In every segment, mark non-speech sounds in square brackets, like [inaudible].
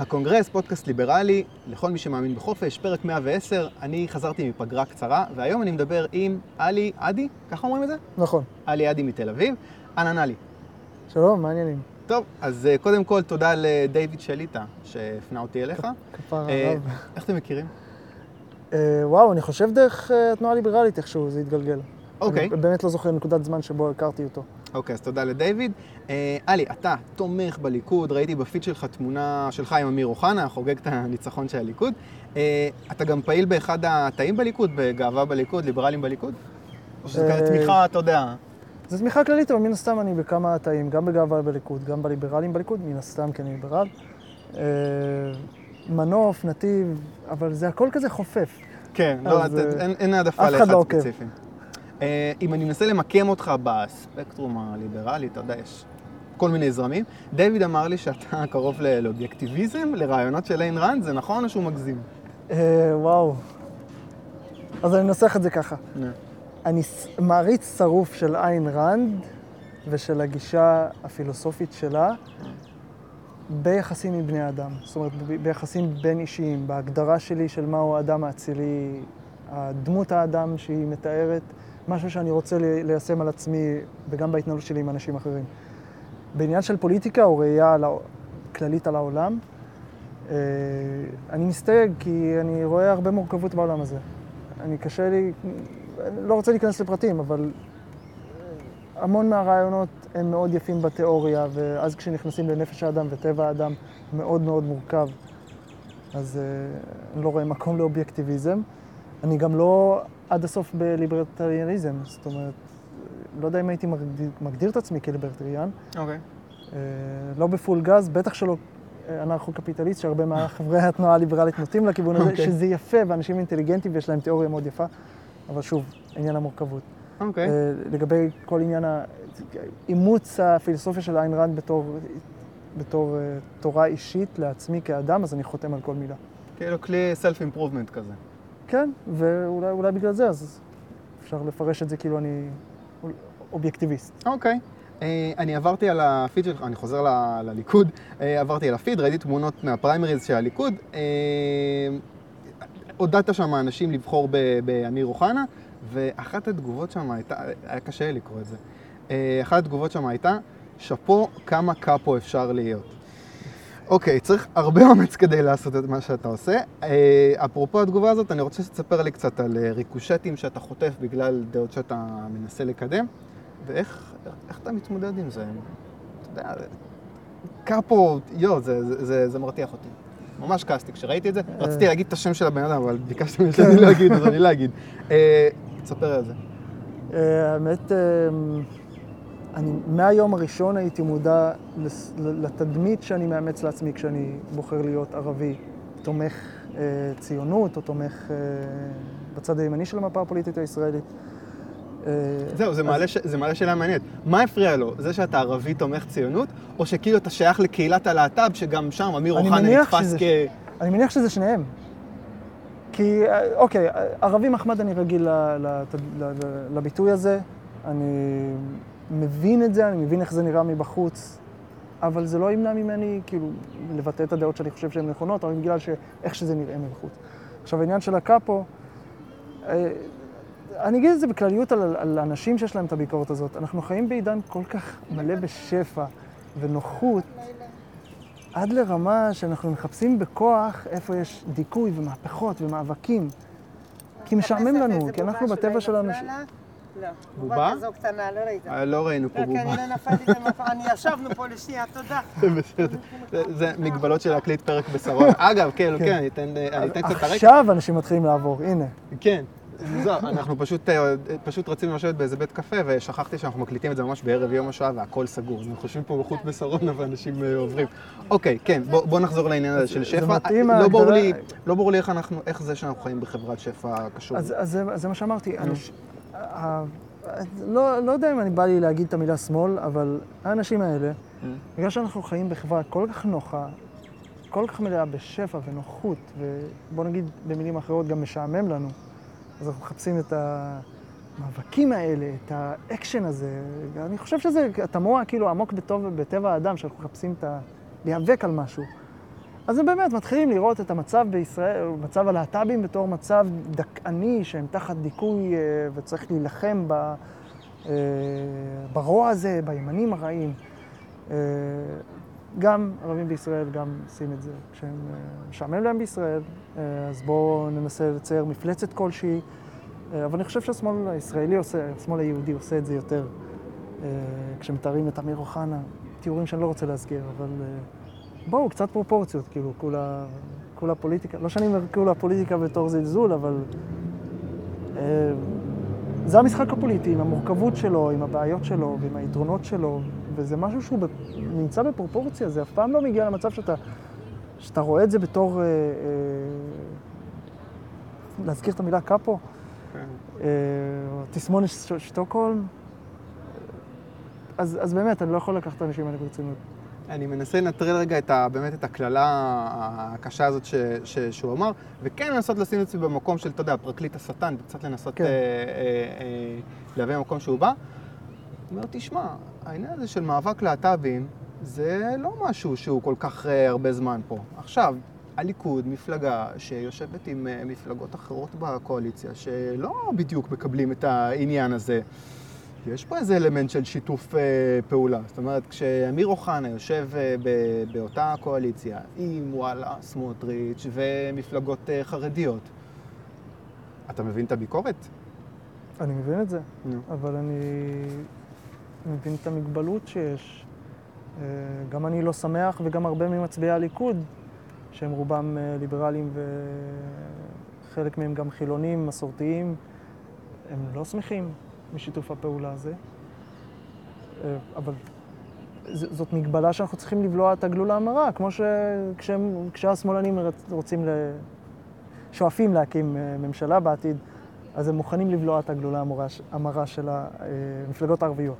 הקונגרס, פודקאסט ליברלי, לכל מי שמאמין בחופש, פרק 110. אני חזרתי מפגרה קצרה, והיום אני מדבר עם עלי עדי, ככה אומרים את זה? נכון. עלי עדי מתל אביב. אהלן עלי. שלום, מה העניינים? טוב, אז uh, קודם כל תודה לדיוויד שליטה שהפנה אותי אליך. כפר אה, הרב. איך אתם מכירים? אה, וואו, אני חושב דרך אה, התנועה הליברלית איכשהו זה התגלגל. אוקיי. אני באמת לא זוכר נקודת זמן שבו הכרתי אותו. אוקיי, אז תודה לדיוויד. אה, עלי, אתה תומך בליכוד, ראיתי בפיד שלך תמונה שלך עם אמיר אוחנה, חוגג את הניצחון של הליכוד. אה, אתה גם פעיל באחד התאים בליכוד, בגאווה בליכוד, ליברלים בליכוד? או שזה אה, כזה תמיכה, אתה יודע. זו תמיכה כללית, אבל מן הסתם אני בכמה תאים, גם בגאווה בליכוד, גם בליברלים בליכוד, מן הסתם כי אני ליברל. מנוף, נתיב, אבל זה הכל כזה חופף. כן, לא, אין- העדפה לאחד לא. ספציפי. אה, אם אני מנסה למקם אותך בספקטרום הליברלי, אתה יודע, יש כל מיני זרמים. דיוויד אמר לי שאתה [laughs] קרוב לאובייקטיביזם, לרעיונות של איין ראנד, זה נכון או שהוא מגזים? אה, וואו. אז אני אנסח את זה ככה. אני מעריץ שרוף של איין ראנד ושל הגישה הפילוסופית שלה ביחסים עם בני אדם. זאת אומרת, ביחסים בין אישיים, בהגדרה שלי של מהו האדם האצילי, דמות האדם שהיא מתארת, משהו שאני רוצה לי- ליישם על עצמי וגם בהתנהלות שלי עם אנשים אחרים. בעניין של פוליטיקה או ראייה כללית על העולם, אה, אני מסתייג כי אני רואה הרבה מורכבות בעולם הזה. אני קשה לי, אני לא רוצה להיכנס לפרטים, אבל אה, המון מהרעיונות הם מאוד יפים בתיאוריה, ואז כשנכנסים לנפש האדם וטבע האדם, מאוד מאוד מורכב. אז אה, אני לא רואה מקום לאובייקטיביזם. אני גם לא עד הסוף בליברטריאניזם, זאת אומרת, לא יודע אם הייתי מגדיר, מגדיר את עצמי כליברטריאן. אוקיי. אה, לא בפול גז, בטח שלא אה, אנרכו-קפיטליסט, שהרבה מהחברי התנועה הליברלית נוטים לכיוון הזה, אוקיי. שזה יפה, ואנשים אינטליגנטים ויש להם תיאוריה מאוד יפה, אבל שוב, עניין המורכבות. אוקיי. אה, לגבי כל עניין האימוץ הפילוסופיה של איין רנד בתור, בתור תורה אישית לעצמי כאדם, אז אני חותם על כל מילה. כאילו כלי self improvement כזה. כן, ואולי אולי בגלל זה, אז אפשר לפרש את זה כאילו אני אובייקטיביסט. אוקיי. אה, אני עברתי על הפיד שלך, אני חוזר לליכוד, אה, עברתי על הפיד, ראיתי תמונות מהפריימריז של הליכוד. אה, עודדת שם אנשים לבחור באמיר אוחנה, ואחת התגובות שם הייתה, היה קשה לקרוא את זה. אחת התגובות שם הייתה, שאפו כמה קאפו אפשר להיות. אוקיי, צריך הרבה אומץ כדי לעשות את מה שאתה עושה. אה, אפרופו התגובה הזאת, אני רוצה שתספר לי קצת על אה, ריקושטים שאתה חוטף בגלל דעות שאתה מנסה לקדם, ואיך איך אתה מתמודד עם זה. אתה יודע, קאפו, יו, זה, זה, זה, זה מרתיח אותי. ממש כעסתי כשראיתי את זה. רציתי להגיד את השם של הבן אדם, אבל ביקשת ממני שאני לא אגיד, אז אני לא אגיד. אה, תספר על זה. האמת, אה, אני מהיום הראשון הייתי מודע לתדמית שאני מאמץ לעצמי כשאני בוחר להיות ערבי, תומך אה, ציונות או תומך אה, בצד הימני של המפה הפוליטית הישראלית. אה, זהו, זה מעלה, ש... זה מעלה שאלה מעניינת. מה הפריע לו? זה שאתה ערבי תומך ציונות, או שכאילו אתה שייך לקהילת הלהט"ב, שגם שם אמיר אוחנה נתפס שזה כ... אני מניח שזה שניהם. כי, אה, אוקיי, ערבי מחמד אני רגיל ל- ל- ל- ל- לביטוי הזה, אני מבין את זה, אני מבין איך זה נראה מבחוץ, אבל זה לא ימנע ממני, כאילו, לבטא את הדעות שאני חושב שהן נכונות, אבל בגלל שאיך שזה נראה מבחוץ. עכשיו, העניין של הקאפו, אה, אני אגיד את זה בכלליות על, על אנשים שיש להם את הביקורת הזאת. אנחנו חיים בעידן כל כך מלא בשפע ונוחות, עד לרמה שאנחנו מחפשים בכוח איפה יש דיכוי ומהפכות ומאבקים. כי משעמם לנו, כי אנחנו בטבע שלנו... לא, בובה? בובה כזו קטנה, לא ראית. אה, לא ראינו פה לא, כי בובה. אני לא נפלתי במפח, אני ישבנו פה לשנייה, תודה. [laughs] בסדר. זה- מגבלות של להקליט פרק בשרון. [laughs] אגב, כן, כן, אני אתן אני אתן קצת את הרקע. עכשיו אנשים מתחילים לעבור, הנה. כן. זהו, אנחנו פשוט, אה, פשוט רצינו לשבת באיזה בית קפה, ושכחתי שאנחנו מקליטים את זה ממש בערב יום השואה והכל סגור. אז אנחנו חושבים פה בחוץ בשרונה ואנשים אה, עוברים. אוקיי, כן, בוא, בוא נחזור לעניין הזה של זה שפע. מתאים, לא ברור לי, לא ברור לי איך אנחנו, איך זה שאנחנו חיים בחברת שפע קשור. אז, אז זה, זה מה שאמרתי. אנש, לא, לא יודע אם אני בא לי להגיד את המילה שמאל, אבל האנשים האלה, בגלל שאנחנו חיים בחברה כל כך נוחה, כל כך מלאה בשפע ונוחות, ובוא נגיד במילים אחרות גם משעמם לנו, אז אנחנו מחפשים את המאבקים האלה, את האקשן הזה. אני חושב שזה תמוה כאילו עמוק בטוב, בטבע האדם, שאנחנו מחפשים את ה... להיאבק על משהו. אז הם באמת מתחילים לראות את המצב בישראל, מצב הלהט"בים בתור מצב דכאני, שהם תחת דיכוי אה, וצריך להילחם ב, אה, ברוע הזה, בימנים הרעים. אה, גם ערבים בישראל גם עושים את זה. כשהם משעמם להם בישראל, אז בואו ננסה לצייר מפלצת כלשהי. אבל אני חושב שהשמאל הישראלי עושה, השמאל היהודי עושה את זה יותר. כשמתארים את אמיר אוחנה, תיאורים שאני לא רוצה להזכיר, אבל בואו, קצת פרופורציות, כאילו, כולה, כולה פוליטיקה. לא שאני אומר כולה פוליטיקה בתור זלזול, אבל אה, זה המשחק הפוליטי, עם המורכבות שלו, עם הבעיות שלו ועם היתרונות שלו, וזה משהו שהוא נמצא בפרופורציה, זה אף פעם לא מגיע למצב שאתה, שאתה רואה את זה בתור, אה, אה, להזכיר את המילה קאפו, כן. תסמונת שטוקהולם. אז, אז באמת, אני לא יכול לקחת את האנשים האלה ברצינות. אני מנסה לנטרל רגע את ה, באמת את הקללה הקשה הזאת ש, ש, שהוא אמר, וכן לנסות לשים את עצמי במקום של, אתה יודע, פרקליט השטן, וקצת לנסות כן. אה, אה, אה, להביא למקום שהוא בא. הוא אומר, תשמע, העניין הזה של מאבק להט"בים, זה לא משהו שהוא כל כך אה, הרבה זמן פה. עכשיו, הליכוד, מפלגה שיושבת עם אה, מפלגות אחרות בקואליציה, שלא בדיוק מקבלים את העניין הזה. יש פה איזה אלמנט של שיתוף אה, פעולה. זאת אומרת, כשאמיר אוחנה יושב אה, ב- באותה קואליציה עם וואלה, סמוטריץ' ומפלגות אה, חרדיות, אתה מבין את הביקורת? אני מבין את זה, נו. אבל אני מבין את המגבלות שיש. אה, גם אני לא שמח, וגם הרבה ממצביעי הליכוד, שהם רובם אה, ליברלים וחלק מהם גם חילונים, מסורתיים, הם לא שמחים משיתוף הפעולה הזה. אה, אבל זאת מגבלה שאנחנו צריכים לבלוע את הגלולה המרה, כמו שכשהשמאלנים רוצים, ל... שואפים להקים אה, ממשלה בעתיד, אז הם מוכנים לבלוע את הגלולה המרה, של המפלגות הערביות.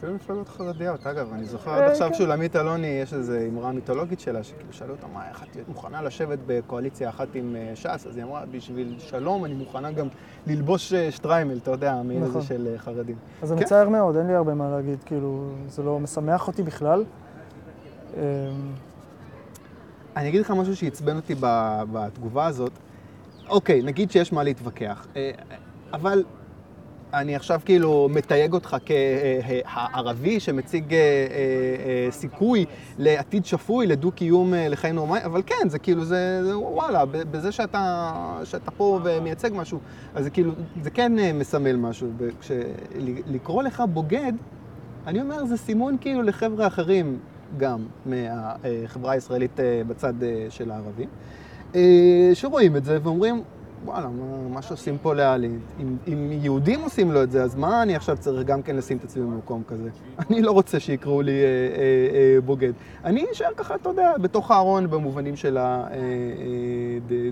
אפילו מפלגות חרדיות. אגב, אני זוכר אה, עד עכשיו כן. שולמית אלוני, יש איזו אמרה מיתולוגית שלה, שכאילו שאלו אותה, מה, איך את מוכנה לשבת בקואליציה אחת עם אה, ש"ס? אז היא אמרה, בשביל שלום אני מוכנה גם ללבוש אה, שטריימל, אתה יודע, המעיל הזה נכון. של חרדים. אז זה כן. מצער מאוד, אין לי הרבה מה להגיד, כאילו, זה לא משמח אותי בכלל. אמ, אני אגיד לך משהו שעצבן אותי בתגובה הזאת. אוקיי, נגיד שיש מה להתווכח, אבל אני עכשיו כאילו מתייג אותך כערבי שמציג אה, אה, אה, סיכוי לעתיד שפוי, לדו-קיום לחיים נורמליים, אבל כן, זה כאילו, זה, זה וואלה, בזה שאתה, שאתה פה ומייצג משהו, אז זה כאילו, זה כן מסמל משהו. לקרוא לך בוגד, אני אומר, זה סימון כאילו לחבר'ה אחרים גם מהחברה הישראלית בצד של הערבים, שרואים את זה ואומרים, וואלה, מה, מה שעושים פה לאלי, אם, אם יהודים עושים לו את זה, אז מה אני עכשיו צריך גם כן לשים את עצמי במקום כזה? [laughs] אני לא רוצה שיקראו לי אה, אה, אה, בוגד. אני אשאר ככה, אתה יודע, בתוך הארון במובנים של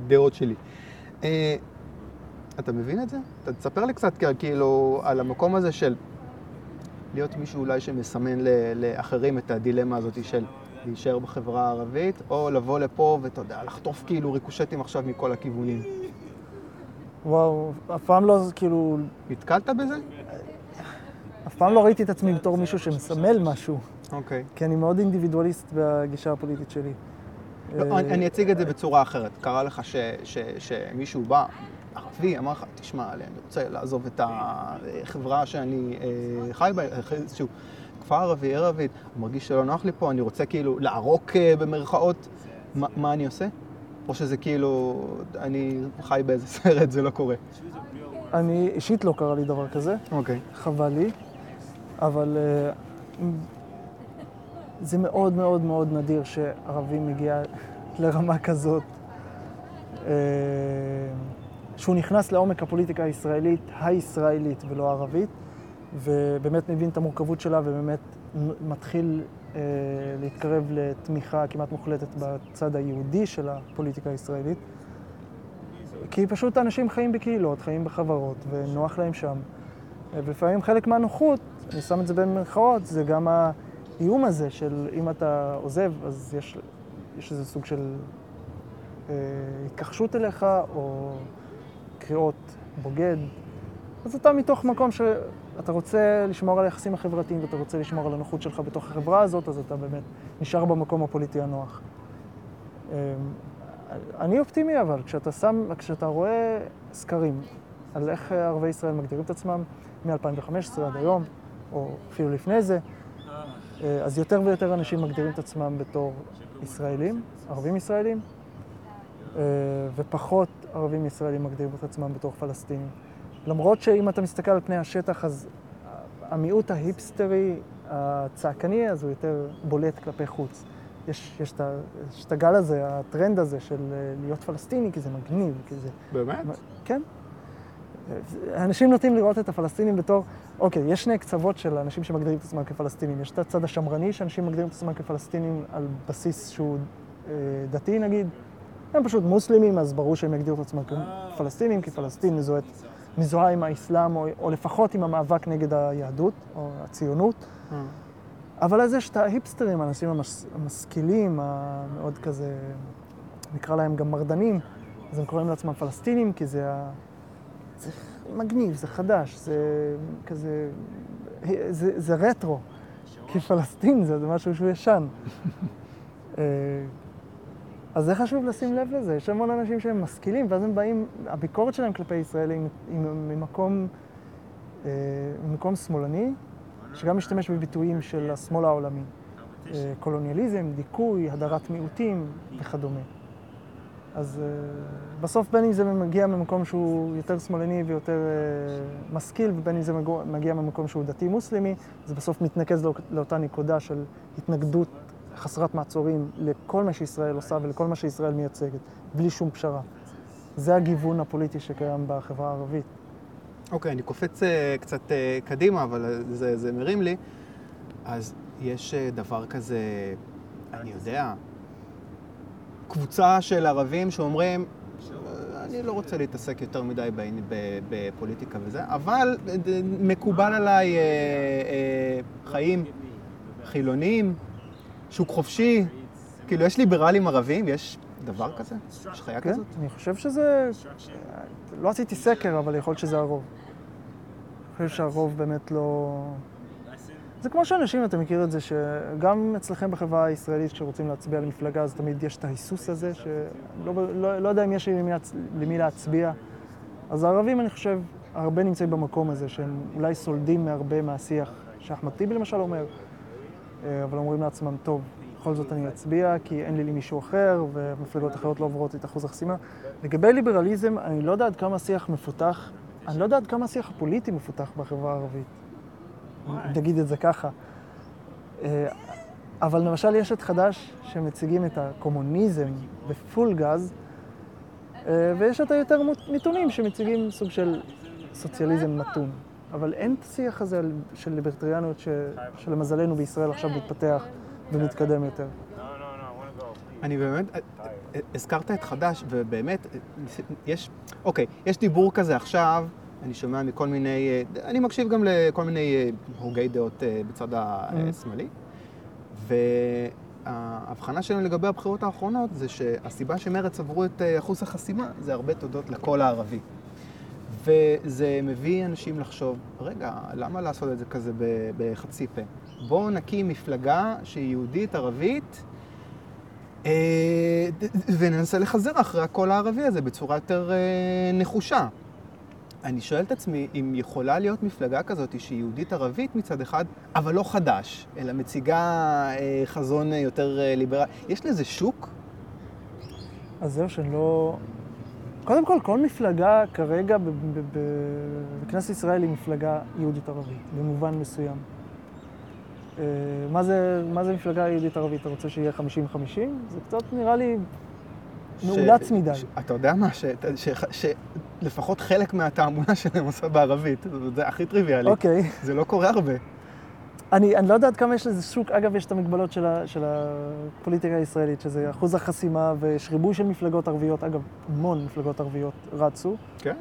הדעות שלי. אה, אתה מבין את זה? אתה תספר לי קצת כאילו על המקום הזה של להיות מישהו אולי שמסמן לאחרים את הדילמה הזאת של להישאר בחברה הערבית, או לבוא לפה ואתה יודע, לחטוף כאילו ריקושטים עכשיו מכל הכיוונים. וואו, אף פעם לא, כאילו, נתקלת בזה? אף פעם לא ראיתי את עצמי בתור מישהו שמסמל משהו, אוקיי. כי אני מאוד אינדיבידואליסט בגישה הפוליטית שלי. לא, אה, אני, אציג את זה בצורה אחרת. קרה לך שמישהו בא, ערבי, אמר לך, תשמע, אני רוצה לעזוב את החברה שאני אה, חי בה, איזשהו כפר ערבי, עיר ערבית, מרגיש שלא נוח לי פה, אני רוצה כאילו לערוק אה, במרכאות, מה אני עושה? או שזה כאילו, אני חי באיזה [laughs] סרט, זה לא קורה. אני, אישית לא קרה לי דבר כזה, אוקיי. חבל לי, אבל אה, זה מאוד מאוד מאוד נדיר שערבי מגיע לרמה כזאת, אה, שהוא נכנס לעומק הפוליטיקה הישראלית, הישראלית ולא הערבית, ובאמת מבין את המורכבות שלה ובאמת מתחיל אה, להתקרב לתמיכה כמעט מוחלטת בצד היהודי של הפוליטיקה הישראלית. כי פשוט אנשים חיים בקהילות, חיים בחברות, ונוח להם שם. ולפעמים חלק מהנוחות, אני שם את זה במרכאות, זה גם האיום הזה של אם אתה עוזב, אז יש, יש איזה סוג של אה, התכחשות אליך, או קריאות בוגד. אז אתה מתוך מקום שאתה רוצה לשמור על היחסים החברתיים ואתה רוצה לשמור על הנוחות שלך בתוך החברה הזאת, אז אתה באמת נשאר במקום הפוליטי הנוח. אני אופטימי, אבל כשאתה שם, כשאתה רואה סקרים על איך ערביי ישראל מגדירים את עצמם מ-2015 עד היום, או אפילו לפני זה, אה, אז יותר ויותר אנשים מגדירים את עצמם בתור ישראלים, ערבים ישראלים, אה, ופחות ערבים ישראלים מגדירים את עצמם בתור פלסטינים. למרות שאם אתה מסתכל על פני השטח, אז המיעוט ההיפסטרי, הצעקני, אז הוא יותר בולט כלפי חוץ. יש, יש, את, יש את הגל הזה, הטרנד הזה של אה, להיות פלסטיני, כי זה מגניב, כי זה... באמת? כן. אנשים נוטים לראות את הפלסטינים בתור, אוקיי, יש שני קצוות של אנשים שמגדירים את עצמם כפלסטינים. יש את הצד השמרני, שאנשים מגדירים את עצמם כפלסטינים על בסיס שהוא אה, דתי נגיד. הם פשוט מוסלמים, אז ברור שהם יגדירו את עצמם כפלסטינים, כי פלסטין מזוהה, מזוהה עם האסלאם, או, או לפחות עם המאבק נגד היהדות, או הציונות. אה. אבל אז יש את ההיפסטרים, האנשים המס, המשכילים, המאוד כזה, נקרא להם גם מרדנים, אז הם קוראים לעצמם פלסטינים, כי זה, ה... זה מגניב, זה חדש, זה כזה, זה, זה רטרו, כי פלסטין זה, זה משהו שהוא ישן. [laughs] אה, אז זה חשוב לשים לב לזה, יש המון אנשים שהם משכילים, ואז הם באים, הביקורת שלהם כלפי ישראל היא ממקום, אה, ממקום שמאלני, שגם משתמש בביטויים של השמאל העולמי. אה, קולוניאליזם, דיכוי, הדרת מיעוטים וכדומה. אז uh, בסוף בין אם זה מגיע ממקום שהוא יותר שמאלני ויותר uh, משכיל, ובין אם זה מגיע ממקום שהוא דתי-מוסלמי, זה בסוף מתנקז לא, לאותה נקודה של התנגדות חסרת מעצורים לכל מה שישראל עושה ולכל מה שישראל מייצגת, בלי שום פשרה. זה הגיוון הפוליטי שקיים בחברה הערבית. אוקיי, okay, אני קופץ uh, קצת uh, קדימה, אבל זה, זה מרים לי. אז יש uh, דבר כזה, אני יודע, קבוצה של ערבים שאומרים, אני לא רוצה להתעסק יותר מדי בפוליטיקה וזה, אבל מקובל עליי אה, אה, חיים חילוניים, שוק חופשי, כאילו יש ליברלים ערבים, יש דבר כזה? יש חיה כן, כזאת? אני חושב שזה... לא עשיתי סקר, אבל יכול להיות שזה הרוב. אני חושב שהרוב באמת לא... זה כמו שאנשים, אתה מכיר את זה, שגם אצלכם בחברה הישראלית, כשרוצים להצביע למפלגה, אז תמיד יש את ההיסוס הזה, שלא לא, לא יודע אם יש למי, למי להצביע. אז הערבים, אני חושב, הרבה נמצאים במקום הזה, שהם אולי סולדים מהרבה מהשיח שאחמד טיבי למשל אומר, אבל אומרים לעצמם, טוב, בכל זאת אני אצביע, כי אין לי למישהו אחר, ומפלגות אחרות לא עוברות את אחוז החסימה. לגבי ליברליזם, אני לא יודע עד כמה השיח מפותח, אני לא יודע עד כמה השיח הפוליטי מפותח בחברה הערבית. נגיד את זה ככה. אה, אבל למשל יש את חד"ש שמציגים את הקומוניזם בפול גז, אה, ויש את היותר מתונים שמציגים סוג של סוציאליזם מתון. אבל אין את השיח הזה של ליברטריאניות ש... שלמזלנו בישראל עכשיו מתפתח ומתקדם יותר. אני באמת, אה, הזכרת את חד"ש, ובאמת, יש, אוקיי, יש דיבור כזה עכשיו, אני שומע מכל מיני, אה, אני מקשיב גם לכל מיני אה, הוגי דעות אה, בצד השמאלי, וההבחנה שלנו לגבי הבחירות האחרונות זה שהסיבה שמרצ עברו את אחוז החסימה זה הרבה תודות לקול הערבי. וזה מביא אנשים לחשוב, רגע, למה לעשות את זה כזה בחצי פה? בואו נקים מפלגה שהיא יהודית, ערבית, וננסה לחזר אחרי הקול הערבי הזה בצורה יותר נחושה. אני שואל את עצמי אם יכולה להיות מפלגה כזאת שהיא יהודית-ערבית מצד אחד, אבל לא חדש, אלא מציגה אה, חזון יותר אה, ליברלי. יש לזה שוק? אז זהו, שאני לא... קודם כל, כל מפלגה כרגע בכנסת ישראל היא מפלגה יהודית-ערבית, במובן מסוים. אה, מה זה, מה זה מפלגה יהודית-ערבית? אתה רוצה שיהיה 50-50? זה קצת נראה לי מאולץ מדי. ש, אתה יודע מה? שלפחות חלק מהתעמולה שלהם עושה בערבית. זה הכי טריוויאלי. אוקיי. זה לא קורה הרבה. אני, אני לא יודע עד כמה יש לזה שוק. אגב, יש את המגבלות של, ה, של הפוליטיקה הישראלית, שזה אחוז החסימה ויש ריבוי של מפלגות ערביות. אגב, המון מפלגות ערביות רצו. כן?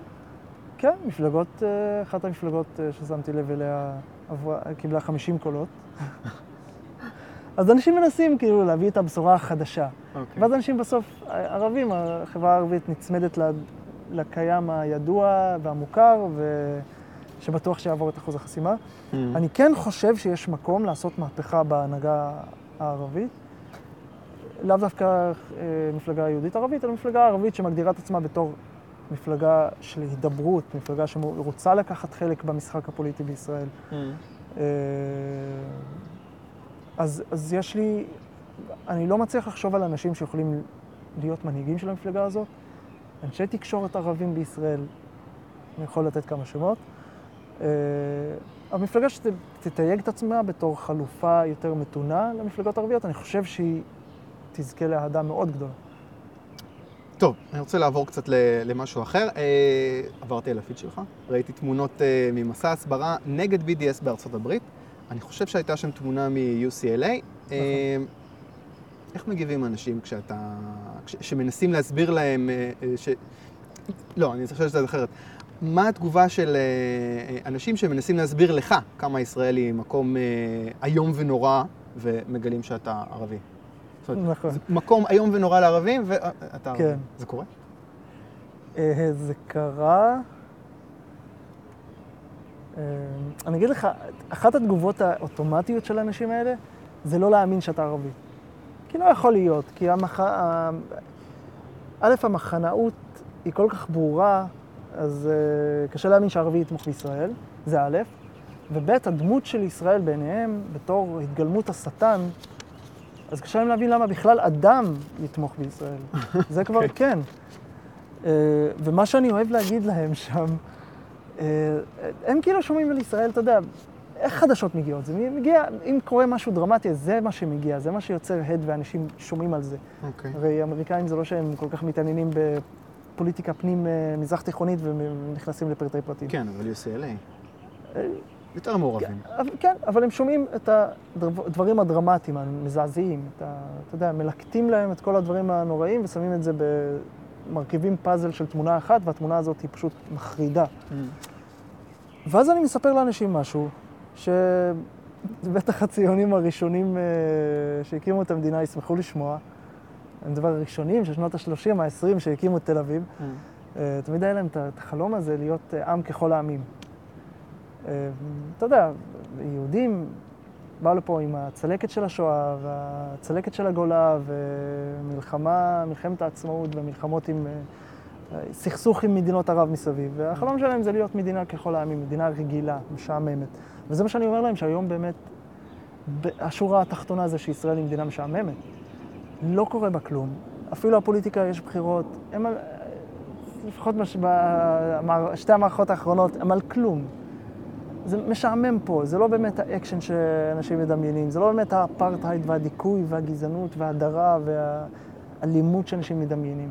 כן, מפלגות, אה, אחת המפלגות אה, ששמתי לב אליה עברה, קיבלה 50 קולות. [laughs] אז אנשים מנסים כאילו להביא את הבשורה החדשה. Okay. אוקיי. ואז אנשים בסוף, ערבים, החברה הערבית נצמדת לקיים הידוע והמוכר, ושבטוח שיעבור את אחוז החסימה. Mm. אני כן חושב שיש מקום לעשות מהפכה בהנהגה הערבית. לאו דווקא אה, מפלגה יהודית-ערבית, אלא מפלגה ערבית שמגדירה את עצמה בתור מפלגה של הידברות, מפלגה שרוצה לקחת חלק במשחק הפוליטי בישראל. אה, אז, אז יש לי, אני לא מצליח לחשוב על אנשים שיכולים להיות מנהיגים של המפלגה הזאת. אנשי תקשורת ערבים בישראל, אני יכול לתת כמה שמות. אה, המפלגה שתתייג את עצמה בתור חלופה יותר מתונה למפלגות ערביות, אני חושב שהיא תזכה לאהדה מאוד גדולה. טוב, אני רוצה לעבור קצת למשהו אחר. אה, עברתי על הפיד שלך, ראיתי תמונות אה, ממסע הסברה נגד BDS בארצות הברית. אני חושב שהייתה שם תמונה מ-UCLA. אה, איך מגיבים אנשים כשאתה... כש, שמנסים להסביר להם אה, ש... לא, אני חושב שזה אחרת. מה התגובה של אה, אה, אנשים שמנסים להסביר לך כמה ישראל היא מקום אה, איום ונורא ומגלים שאתה ערבי? נכון. זה מקום איום ונורא לערבים ואתה ערבי. כן. זה קורה? אה, זה קרה... אה, אני אגיד לך, אחת התגובות האוטומטיות של האנשים האלה זה לא להאמין שאתה ערבי. כי לא יכול להיות, כי המח... א', המחנאות היא כל כך ברורה, אז uh, קשה להאמין שערבי יתמוך בישראל, זה א', וב', הדמות של ישראל בעיניהם, בתור התגלמות השטן, אז קשה להם להבין למה בכלל אדם יתמוך בישראל. [laughs] זה כבר אוקיי. כן. Uh, ומה שאני אוהב להגיד להם שם, uh, הם כאילו שומעים על ישראל, אתה יודע, איך חדשות מגיעות? זה מגיע, אם קורה משהו דרמטי, זה מה שמגיע, זה מה שיוצר הד ואנשים שומעים על זה. אוקיי. הרי האמריקאים זה לא שהם כל כך מתעניינים בפוליטיקה פנים אה, מזרח תיכונית ונכנסים לפרטי פרטים. כן, אבל UCLA. אה, יותר מעורבים. אבל- כן, אבל הם שומעים את הדברים הדרמטיים, המזעזעים, את ה, אתה יודע, מלקטים להם את כל הדברים הנוראים ושמים את זה במרכיבים פאזל של תמונה אחת, והתמונה הזאת היא פשוט מחרידה. ואז אני מספר לאנשים משהו, שבטח הציונים הראשונים אה, שהקימו את המדינה ישמחו לשמוע. הם דבר הראשונים של שנות ה-30, ה-20 שהקימו את תל אביב. אה, תמיד היה להם את החלום הזה להיות אה, עם ככל העמים. אה, אתה יודע, יהודים באו לפה עם הצלקת של השואה והצלקת של הגולה ומלחמה, מלחמת העצמאות והמלחמות עם... סכסוך עם מדינות ערב מסביב, והחלום שלהם זה להיות מדינה ככל העמים, מדינה רגילה, משעממת. וזה מה שאני אומר להם, שהיום באמת, השורה התחתונה זה שישראל היא מדינה משעממת. לא קורה בה כלום. אפילו הפוליטיקה, יש בחירות, הם על... לפחות בש... בשתי המערכות האחרונות, הם על כלום. זה משעמם פה, זה לא באמת האקשן שאנשים מדמיינים, זה לא באמת האפרטהייד והדיכוי והגזענות וההדרה והאלימות שאנשים מדמיינים.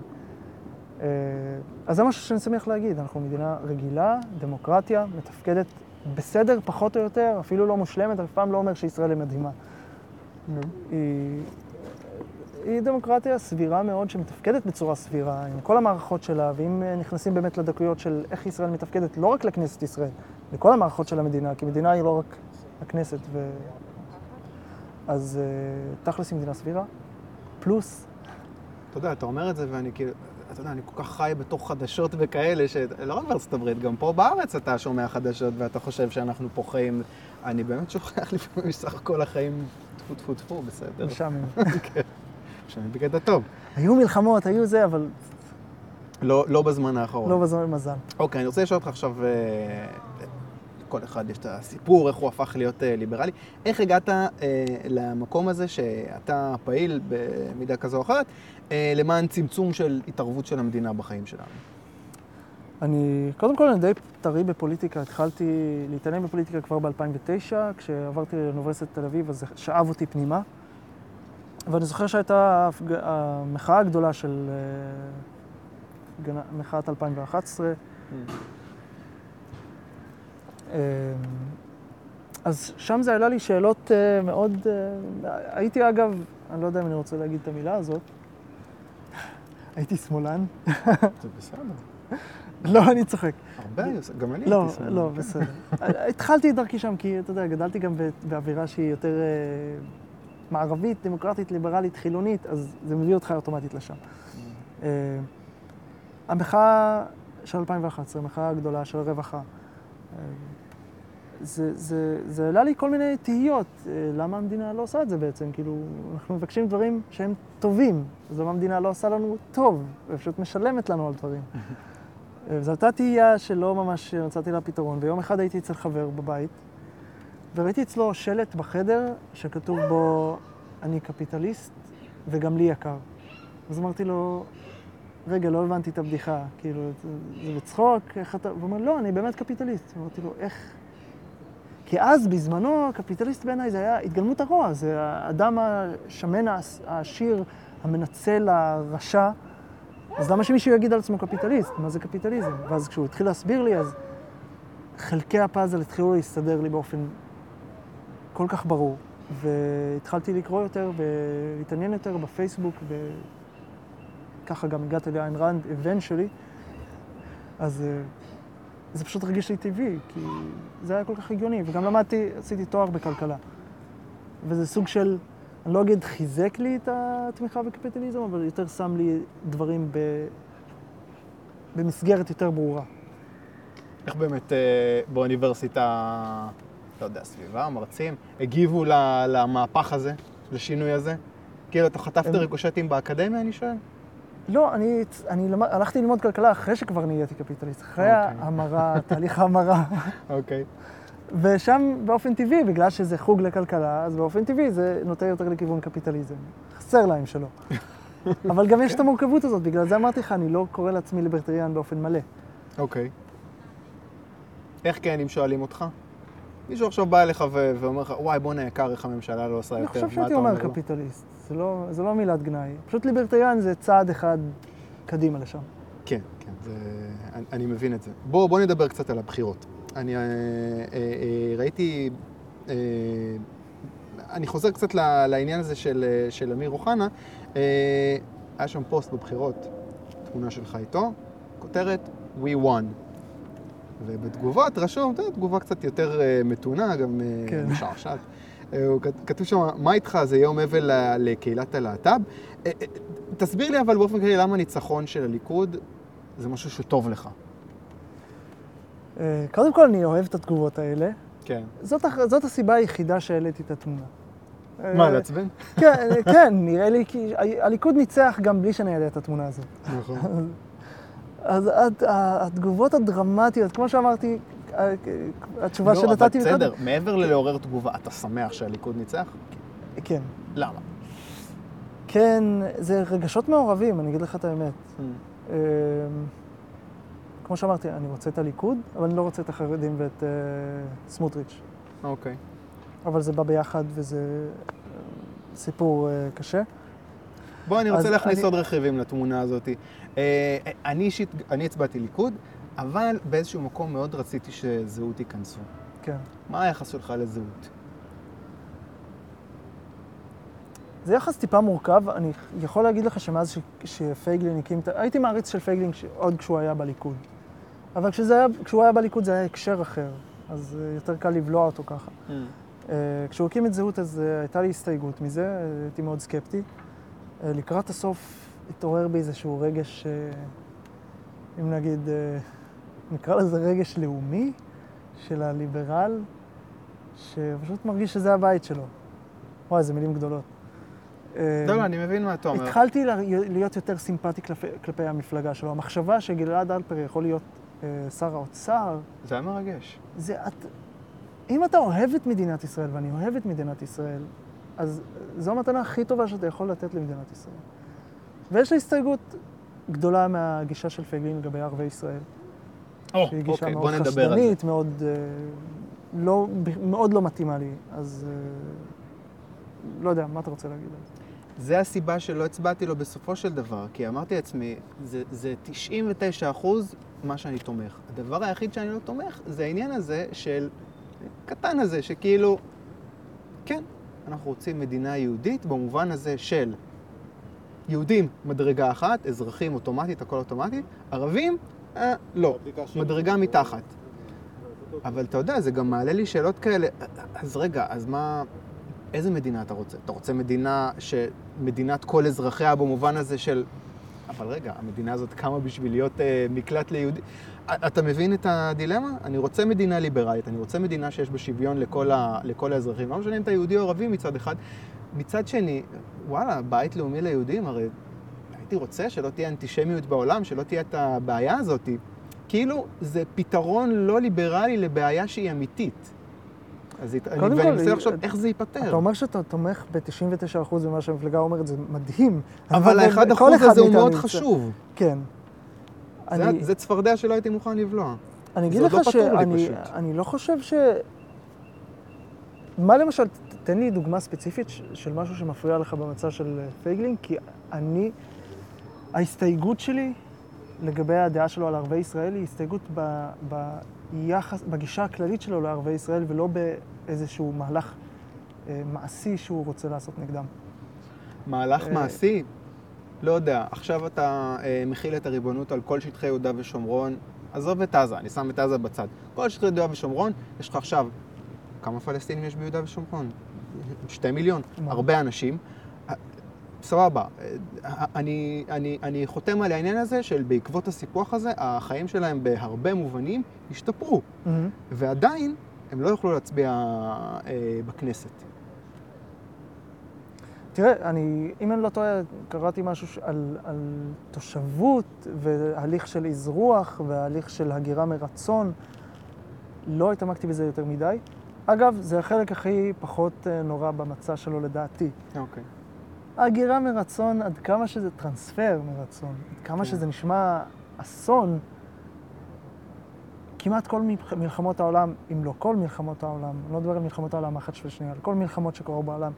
אה, אז זה משהו שאני שמח להגיד, אנחנו מדינה רגילה, דמוקרטיה, מתפקדת בסדר פחות או יותר, אפילו לא מושלמת, אף פעם לא אומר שישראל היא מדהימה. היא, היא דמוקרטיה סבירה מאוד שמתפקדת בצורה סבירה, עם כל המערכות שלה, ואם אה, נכנסים באמת לדקויות של איך ישראל מתפקדת, לא רק לכנסת ישראל, לכל המערכות של המדינה, כי מדינה היא לא רק הכנסת, ו... אז אה, תכלס היא מדינה סבירה, פלוס אתה יודע, אתה אומר את זה ואני כאילו, אתה יודע, אני כל כך חי בתוך חדשות וכאלה, שלא רק בארצות הברית, גם פה בארץ אתה שומע חדשות ואתה חושב שאנחנו פה חיים, אני באמת שוכח [laughs] לפעמים סך הכל החיים, טפו טפו טפו, בסדר. משעמם. [laughs] שאני בקטע טוב. היו מלחמות, היו זה, אבל לא, לא בזמן האחרון. לא בזמן מזל. אוקיי, אני רוצה לשאול אותך עכשיו, אה, לכל אחד יש את הסיפור, איך הוא הפך להיות אה, ליברלי. איך הגעת אה, למקום הזה שאתה פעיל במידה כזו או אחרת, אה, למען צמצום של התערבות של המדינה בחיים שלנו? אני, קודם כל, אני די טרי בפוליטיקה. התחלתי להתעניין בפוליטיקה כבר ב-2009, כשעברתי לאוניברסיטת תל אביב, אז זה שאב אותי פנימה. ואני זוכר שהייתה המחאה הגדולה של אה, מחאת 2011. אה, אז שם זה העלה לי שאלות אה, מאוד... אה, הייתי אגב, אני לא יודע אם אני רוצה להגיד את המילה הזאת, הייתי שמאלן. זה בסדר. לא, אני צוחק. הרבה, גם אני לא, הייתי שמאל. לא, בסדר. התחלתי את דרכי שם, כי אתה יודע, גדלתי גם באווירה שהיא יותר מערבית, דמוקרטית, ליברלית, חילונית, אז זה מביא אותך אוטומטית לשם. אה, המחאה של 2011, המחאה הגדולה של הרווחה, אה, זה, זה, זה העלה לי כל מיני תהיות, אה, למה המדינה לא עושה את זה בעצם? כאילו, אנחנו מבקשים דברים שהם טובים, אז למה המדינה לא עושה לנו טוב, ופשוט משלמת לנו על דברים. [laughs] זו הייתה תהייה שלא ממש מצאתי לה פתרון, ויום אחד הייתי אצל חבר בבית, וראיתי אצלו שלט בחדר שכתוב בו, אני קפיטליסט וגם לי יקר. אז אמרתי לו, רגע, לא הבנתי את הבדיחה, כאילו, זה בצחוק, איך אתה... והוא אומר, לא, אני באמת קפיטליסט. אמרתי לו, איך... כי אז, בזמנו, קפיטליסט בעיניי זה היה התגלמות הרוע, זה האדם השמן, העש- העשיר, המנצל, הרשע. אז למה שמישהו יגיד על עצמו קפיטליסט? מה זה קפיטליזם? ואז כשהוא התחיל להסביר לי, אז חלקי הפאזל התחילו להסתדר לי באופן כל כך ברור. והתחלתי לקרוא יותר ולהתעניין יותר בפייסבוק, וככה גם הגעתי לאיין ראנד, eventually. אז אה, זה פשוט הרגיש לי טבעי, כי זה היה כל כך הגיוני. וגם למדתי, עשיתי תואר בכלכלה. וזה סוג של, אני לא אגיד חיזק לי את התמיכה בקפיטליזם, אבל יותר שם לי דברים ב... במסגרת יותר ברורה. איך באמת אה, באוניברסיטה, לא יודע, סביבה, מרצים, הגיבו למהפך הזה, לשינוי הזה? כאילו, אתה חטפת הם- ריקושטים באקדמיה, אני שואל? לא, אני, אני למד, הלכתי ללמוד כלכלה אחרי שכבר נהייתי קפיטליסט, אחרי אוקיי. ההמרה, תהליך ההמרה. [laughs] אוקיי. ושם באופן טבעי, בגלל שזה חוג לכלכלה, אז באופן טבעי זה נוטה יותר לכיוון קפיטליזם. חסר להם שלא. [laughs] אבל גם יש את המורכבות הזאת, בגלל זה אמרתי לך, אני לא קורא לעצמי ליברטריאן באופן מלא. אוקיי. איך כן, אם שואלים אותך? מישהו עכשיו בא אליך ואומר לך, וואי, בואנה יקר, איך הממשלה לא עושה אני יותר. חושב מה שהייתי אתה אומר לו? קפיטליסט, זה לא, זה לא מילת גנאי. פשוט ליברטריאן זה צעד אחד קדימה לשם. כן, כן, זה... אני, אני מבין את זה. בואו בוא נדבר קצת על הבחירות. אני אה, אה, אה, ראיתי... אה, אני חוזר קצת לעניין הזה של, אה, של אמיר אוחנה. אה, היה שם פוסט בבחירות, תמונה שלך איתו, כותרת We won. ובתגובות רשום, אתה יודע, תגובה קצת יותר אה, מתונה, גם אה, כן. משעשעת. אה, כתוב שם, מה איתך, זה יום אבל לקהילת הלהט"ב. תסביר לי אבל באופן כללי למה ניצחון של הליכוד זה משהו שטוב לך. קודם כל, אני אוהב את התגובות האלה. כן. זאת, זאת הסיבה היחידה שהעליתי את התמונה. מה, לעצבן? כן, כן, נראה לי כי הליכוד ניצח גם בלי שאני אעלה את התמונה הזאת. נכון. [laughs] אז ה- התגובות הדרמטיות, כמו שאמרתי, ה- התשובה לא, שנתתי אבל בסדר, מעבר ללעורר תגובה, אתה שמח שהליכוד ניצח? כן. למה? כן, זה רגשות מעורבים, אני אגיד לך את האמת. אמ, כמו שאמרתי, אני רוצה את הליכוד, אבל אני לא רוצה את החרדים ואת אה, סמוטריץ'. אוקיי. אבל זה בא ביחד וזה אה, סיפור אה, קשה. בוא, אני רוצה להכניס אני- עוד רכיבים לתמונה הזאת. אה, אני אישית, אני הצבעתי ליכוד, אבל באיזשהו מקום מאוד רציתי שזהות ייכנסו. כן. מה היחס שלך לזהות? זה יחס טיפה מורכב, אני יכול להגיד לך שמאז ש- שפייגלין הקים את ה... הייתי מעריץ של פייגלין כש- עוד כשהוא היה בליכוד. אבל כשזה היה, כשהוא היה בליכוד זה היה הקשר אחר, אז אה, יותר קל לבלוע אותו ככה. אה, כשהוא הקים את זהות אז הייתה לי הסתייגות מזה, הייתי מאוד סקפטי. אה, לקראת הסוף התעורר בי איזשהו רגש, אה, אם נגיד, אה, נקרא לזה רגש לאומי של הליברל, שפשוט מרגיש שזה הבית שלו. וואי, איזה מילים גדולות. לא, לא, אני מבין מה אתה אומר. התחלתי לה- להיות יותר סימפטי כלפי, כלפי המפלגה שלו. המחשבה שגלעד אלפר יכול להיות שר האוצר, זה היה מרגש. זה את... אם אתה אוהב את מדינת ישראל, ואני אוהב את מדינת ישראל, אז זו המתנה הכי טובה שאתה יכול לתת למדינת ישראל. ויש לי הסתייגות גדולה מהגישה של פייגלין לגבי ערביי ישראל. או, שהיא גישה אוקיי, מאוד בוא נדבר על זה. חשדנית, מאוד, אה, לא, מאוד לא מתאימה לי. אז אה, לא יודע, מה אתה רוצה להגיד על זה? זה הסיבה שלא הצבעתי לו בסופו של דבר, כי אמרתי לעצמי, זה, זה 99 אחוז מה שאני תומך. הדבר היחיד שאני לא תומך זה העניין הזה של, קטן הזה, שכאילו, כן, אנחנו רוצים מדינה יהודית במובן הזה של יהודים מדרגה אחת, אזרחים אוטומטית, הכל אוטומטי, ערבים, אה, לא, מדרגה מתחת. אבל אתה יודע, זה גם מעלה לי שאלות כאלה, אז רגע, אז מה, איזה מדינה אתה רוצה? אתה רוצה מדינה ש... מדינת כל אזרחיה במובן הזה של אבל רגע, המדינה הזאת קמה בשביל להיות אה, מקלט ליהודי. אתה מבין את הדילמה? אני רוצה מדינה ליברלית, אני רוצה מדינה שיש בה שוויון לכל, ה, לכל האזרחים. לא משנה אם אתה יהודי או ערבי מצד אחד. מצד שני, וואלה, בית לאומי ליהודים, הרי הייתי רוצה שלא תהיה אנטישמיות בעולם, שלא תהיה את הבעיה הזאת. כאילו, זה פתרון לא ליברלי לבעיה שהיא אמיתית. אז אני, ואני כל, מנסה לחשוב אה, איך זה ייפתר. אתה אומר שאתה תומך ב-99% ממה שהמפלגה אומרת, זה מדהים. אבל האחד כל אחוז אחד הזה הוא מאוד. חשוב. כן. זה, אני- זה צפרדע שלא הייתי מוכן לבלוע. אני אגיד לך לא שאני. אני לא חושב ש... מה למשל, תן לי דוגמה ספציפית של משהו שמפריע לך במצע של אה, פייגלין, כי אני, ההסתייגות שלי לגבי הדעה שלו על ערביי ישראל היא הסתייגות ב, ביחס, בגישה הכללית שלו לערביי ישראל, ולא באיזשהו מהלך אה, מעשי שהוא רוצה לעשות נגדם. מהלך אה, מעשי? לא יודע. עכשיו אתה אה, מכיל את הריבונות על כל שטחי יהודה ושומרון. עזוב את עזה, אני שם את עזה בצד. כל שטחי יהודה ושומרון, יש לך עכשיו... כמה פלסטינים יש ביהודה ושומרון? שתי מיליון. הרבה אנשים. אה, סבבה. אה, אני, אני, אני חותם על העניין הזה של בעקבות הסיפוח הזה, החיים שלהם בהרבה מובנים השתפרו. ועדיין הם לא יוכלו להצביע אה, בכנסת. תראה, אני, אם אני לא טועה, קראתי משהו ש- על, על תושבות והליך של אזרוח והליך של הגירה מרצון. לא התעמקתי בזה יותר מדי. אגב, זה החלק הכי פחות אה, נורא במצע שלו לדעתי. אוקיי. הגירה מרצון, עד כמה שזה טרנספר מרצון, עד כמה כן. שזה נשמע אסון, כמעט כל מלח- מלחמות העולם, אם לא כל מלחמות העולם, אני לא מדבר על מלחמות העולם אחת של שנייה, על כל מלחמות שקרו בעולם,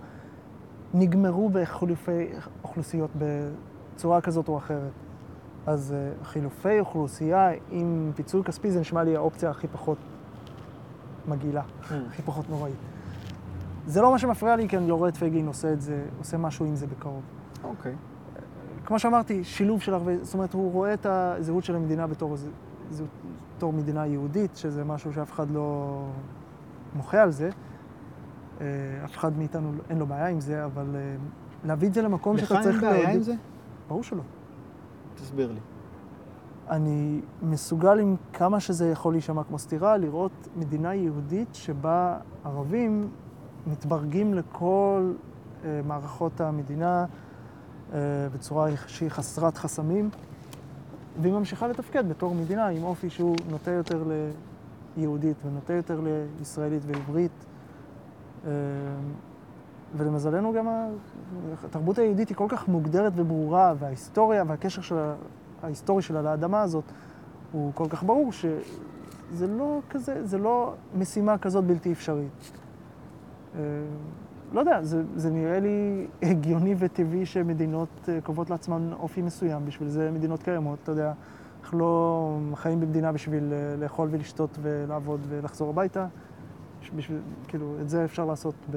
נגמרו בחילופי אוכלוסיות בצורה כזאת או אחרת. אז אה, חילופי אוכלוסייה עם פיצוי כספי זה נשמע לי האופציה הכי פחות מגעילה, הכי פחות נוראית. זה לא מה שמפריע לי, כי אני לא רואה את פייגלין עושה את זה, עושה משהו עם זה בקרוב. אוקיי. כמו שאמרתי, שילוב של הרבה, זאת אומרת, הוא רואה את הזהות של המדינה בתור, בתור מדינה יהודית, שזה משהו שאף אחד לא מוחה על זה. אה, אף אחד מאיתנו לא- אין לו בעיה עם זה, אבל אה, להביא את זה למקום לך שאתה צריך אין בעיה עם זה? ברור שלא. תסביר לי. אני מסוגל עם כמה שזה יכול להישמע כמו סתירה, לראות מדינה יהודית שבה ערבים מתברגים לכל אה, מערכות המדינה אה, בצורה שהיא חסרת חסמים, והיא ממשיכה לתפקד בתור מדינה עם אופי שהוא נוטה יותר ליהודית ונוטה יותר לישראלית ועברית. אה, ולמזלנו גם התרבות היהודית היא כל כך מוגדרת וברורה, וההיסטוריה והקשר של ההיסטורי שלה לאדמה הזאת הוא כל כך ברור שזה לא כזה, זה לא משימה כזאת בלתי אפשרית. אה, לא יודע, זה, זה נראה לי הגיוני וטבעי שמדינות אה, קובעות לעצמן אופי מסוים, בשביל זה מדינות קיימות, אתה יודע. אנחנו לא חיים במדינה בשביל לאכול ולשתות ולעבוד ולחזור הביתה. בשביל, כאילו, את זה אפשר לעשות ב...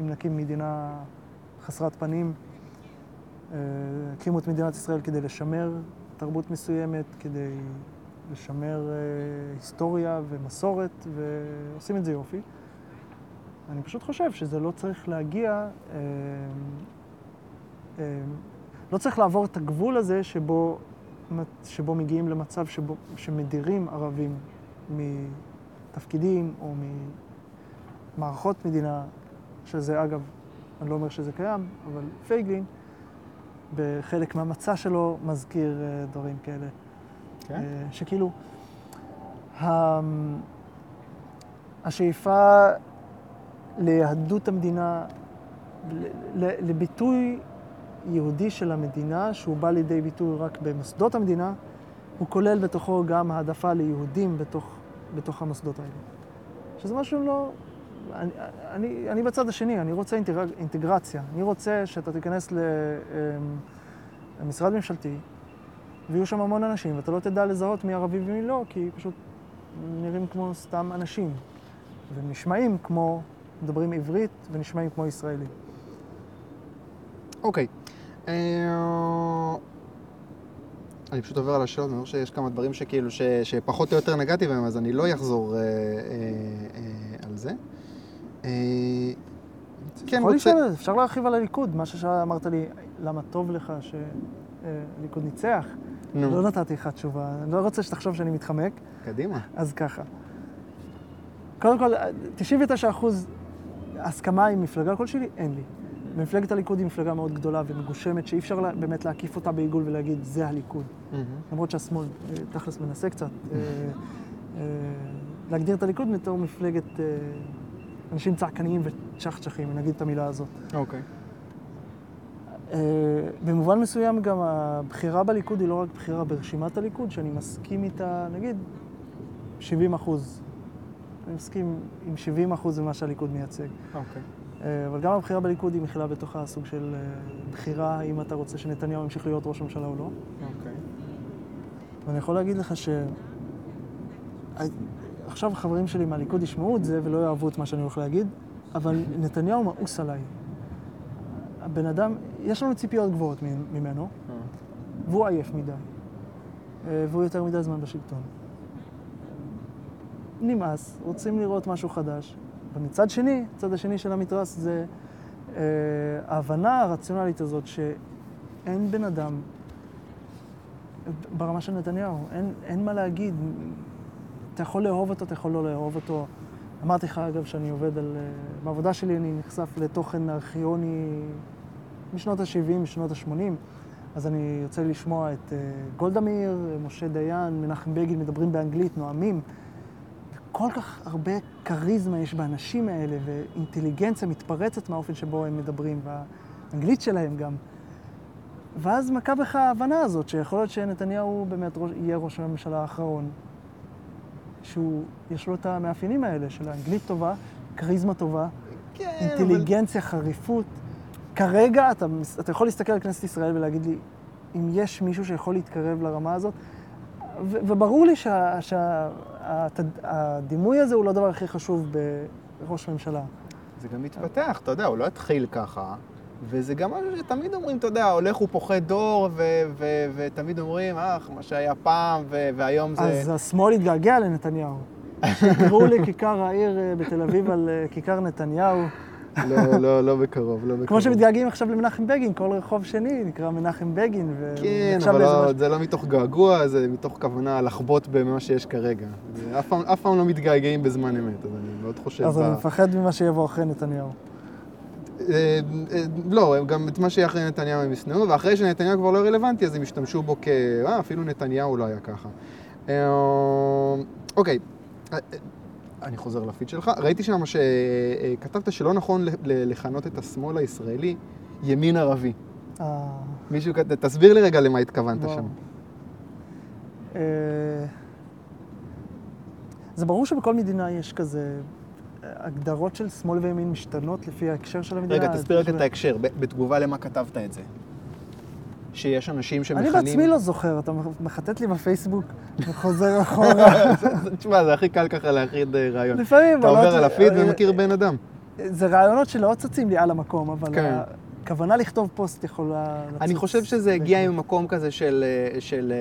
אם נקים מדינה חסרת פנים. אה, הקימו את מדינת ישראל כדי לשמר תרבות מסוימת, כדי לשמר אה, היסטוריה ומסורת, ועושים את זה יופי. אני פשוט חושב שזה לא צריך להגיע, אה, לא צריך לעבור את הגבול הזה שבו, שבו מגיעים למצב שבו, שמדירים ערבים מתפקידים או ממערכות מדינה, שזה אגב, אני לא אומר שזה קיים, אבל פייגלין, בחלק מהמצע שלו מזכיר אה, דברים כאלה. כן? אה, שכאילו, השאיפה ליהדות המדינה, לביטוי יהודי של המדינה, שהוא בא לידי ביטוי רק במוסדות המדינה, הוא כולל בתוכו גם העדפה ליהודים בתוך, בתוך המוסדות האלה. שזה משהו לא... אני, אני, אני בצד השני, אני רוצה אינטגר, אינטגרציה. אני רוצה שאתה תיכנס אמ, למשרד ממשלתי, ויהיו שם המון אנשים, ואתה לא תדע לזהות מי ערבי ומי לא, כי פשוט נראים כמו סתם אנשים. ונשמעים כמו, מדברים עברית ונשמעים כמו ישראלים. אוקיי. אה, אני פשוט עובר על השאלות, אני חושב שיש כמה דברים שכאילו, ש- שפחות או יותר נגעתי בהם, אז אני לא אחזור אה, אה, אה, על זה. אה, כן, רוצה... לשאול, אפשר להרחיב על הליכוד, מה שאמרת לי, למה טוב לך ש... אה, ניצח. נו, לא נתתי לך תשובה, אני לא רוצה שתחשוב שאני מתחמק, קדימה. אז ככה. קודם כל, 99 אחוז הסכמה עם מפלגה כלשהי, אין לי. מפלגת הליכוד היא מפלגה מאוד גדולה ומגושמת, שאי אפשר לה- באמת להקיף אותה בעיגול ולהגיד, זה הליכוד. למרות שהשמאל אה, תכלס מנסה קצת אה, אה, להגדיר את הליכוד בתור מפלגת אנשים צעקניים וצ'חצ'חים, נגיד את המילה הזאת. אוקיי. במובן מסוים גם הבחירה בליכוד היא לא רק בחירה ברשימת הליכוד, שאני מסכים איתה, נגיד, 70 אחוז. אני מסכים עם 70 אחוז ממה שהליכוד מייצג. אוקיי. אבל גם הבחירה בליכוד היא מכילה בתוכה סוג של אה, בחירה אם אתה רוצה שנתניהו ימשיך להיות ראש הממשלה או לא. אוקיי. ואני יכול להגיד לך ש... עכשיו החברים שלי מהליכוד ישמעו את זה ולא יאהבו את מה שאני הולך להגיד, אבל נתניהו מאוס עליי. הבן אדם, יש לנו ציפיות גבוהות ממנו, אה. והוא עייף מדי. אה, והוא יותר מדי זמן בשלטון. נמאס, רוצים לראות משהו חדש. ומצד שני, הצד השני של המתרס זה אה, ההבנה הרציונלית הזאת שאין בן אדם, ברמה של נתניהו, אין, אין מה להגיד. אתה יכול לאהוב אותו, אתה יכול לא לאהוב אותו. אמרתי לך, אגב, שאני עובד על... אה, בעבודה שלי אני נחשף לתוכן ארכיוני משנות ה-70, משנות ה-80, אז אני יוצא לשמוע את אה, גולדה מאיר, משה דיין, מנחם בגין, מדברים באנגלית, נואמים. כל כך הרבה כריזמה יש באנשים האלה, ואינטליגנציה מתפרצת מהאופן שבו הם מדברים, והאנגלית שלהם גם. ואז מכה בך ההבנה הזאת, שיכול להיות שנתניהו באמת ראש, יהיה ראש הממשלה האחרון, שהוא, יש לו את המאפיינים האלה של האנגלית טובה, כריזמה טובה, כן, אינטליגנציה, חריפות. כרגע אתה, אתה יכול להסתכל על כנסת ישראל ולהגיד לי, אם יש מישהו שיכול להתקרב לרמה הזאת, ו- וברור לי שהדימוי הזה הוא לא הדבר הכי חשוב בראש ממשלה. זה גם מתפתח, אתה יודע, הוא לא התחיל ככה, וזה גם משהו שתמיד אומרים, אתה יודע, הולך הוא פוחד דור, ותמיד אומרים, אה, מה שהיה פעם, והיום זה... אז השמאל התגעגע לנתניהו. קראו לי כיכר העיר אה, בתל אביב על אה, כיכר נתניהו. לא, לא, לא בקרוב, לא בקרוב. כמו שמתגעגעים עכשיו למנחם בגין, כל רחוב שני נקרא מנחם בגין. ו- כן, אבל לא, משהו. זה לא מתוך געגוע, זה מתוך כוונה לחבוט במה שיש כרגע. אף פעם, אף פעם לא מתגעגעים בזמן אמת, אז אני מאוד חושב... אז ב- אני מפחד ממה שיבוא אחרי נתניהו. אה, אה, לא, גם את מה שיהיה אחרי נתניהו הם ישנאו, ואחרי שנתניהו כבר לא רלוונטי, אז הם ישתמשו בו כ... אה, אפילו נתניהו לא היה ככה. אה, אוקיי, אני חוזר לפיד שלך. ראיתי שם שכתבת שלא נכון לכנות את השמאל הישראלי ימין ערבי. אה, מישהו תסביר לי רגע למה התכוונת וואו. שם. אה, זה ברור שבכל מדינה יש כזה אה, הגדרות של שמאל וימין משתנות לפי ההקשר של המדינה. רגע, תסביר רק את ההקשר, בתגובה למה כתבת את זה. שיש אנשים שמכנים... אני בעצמי לא זוכר, אתה מחטט לי בפייסבוק וחוזר [laughs] אחורה. תשמע, זה הכי קל ככה להכריד אה, רעיון. לפעמים, אתה עובר לא- על הפיד אה, ומכיר בן אדם. זה רעיונות שלא צצים לי על המקום, אבל כן. הכוונה לכתוב פוסט יכולה לצוץ. אני חושב שזה הגיע. ממקום כזה של, אה, של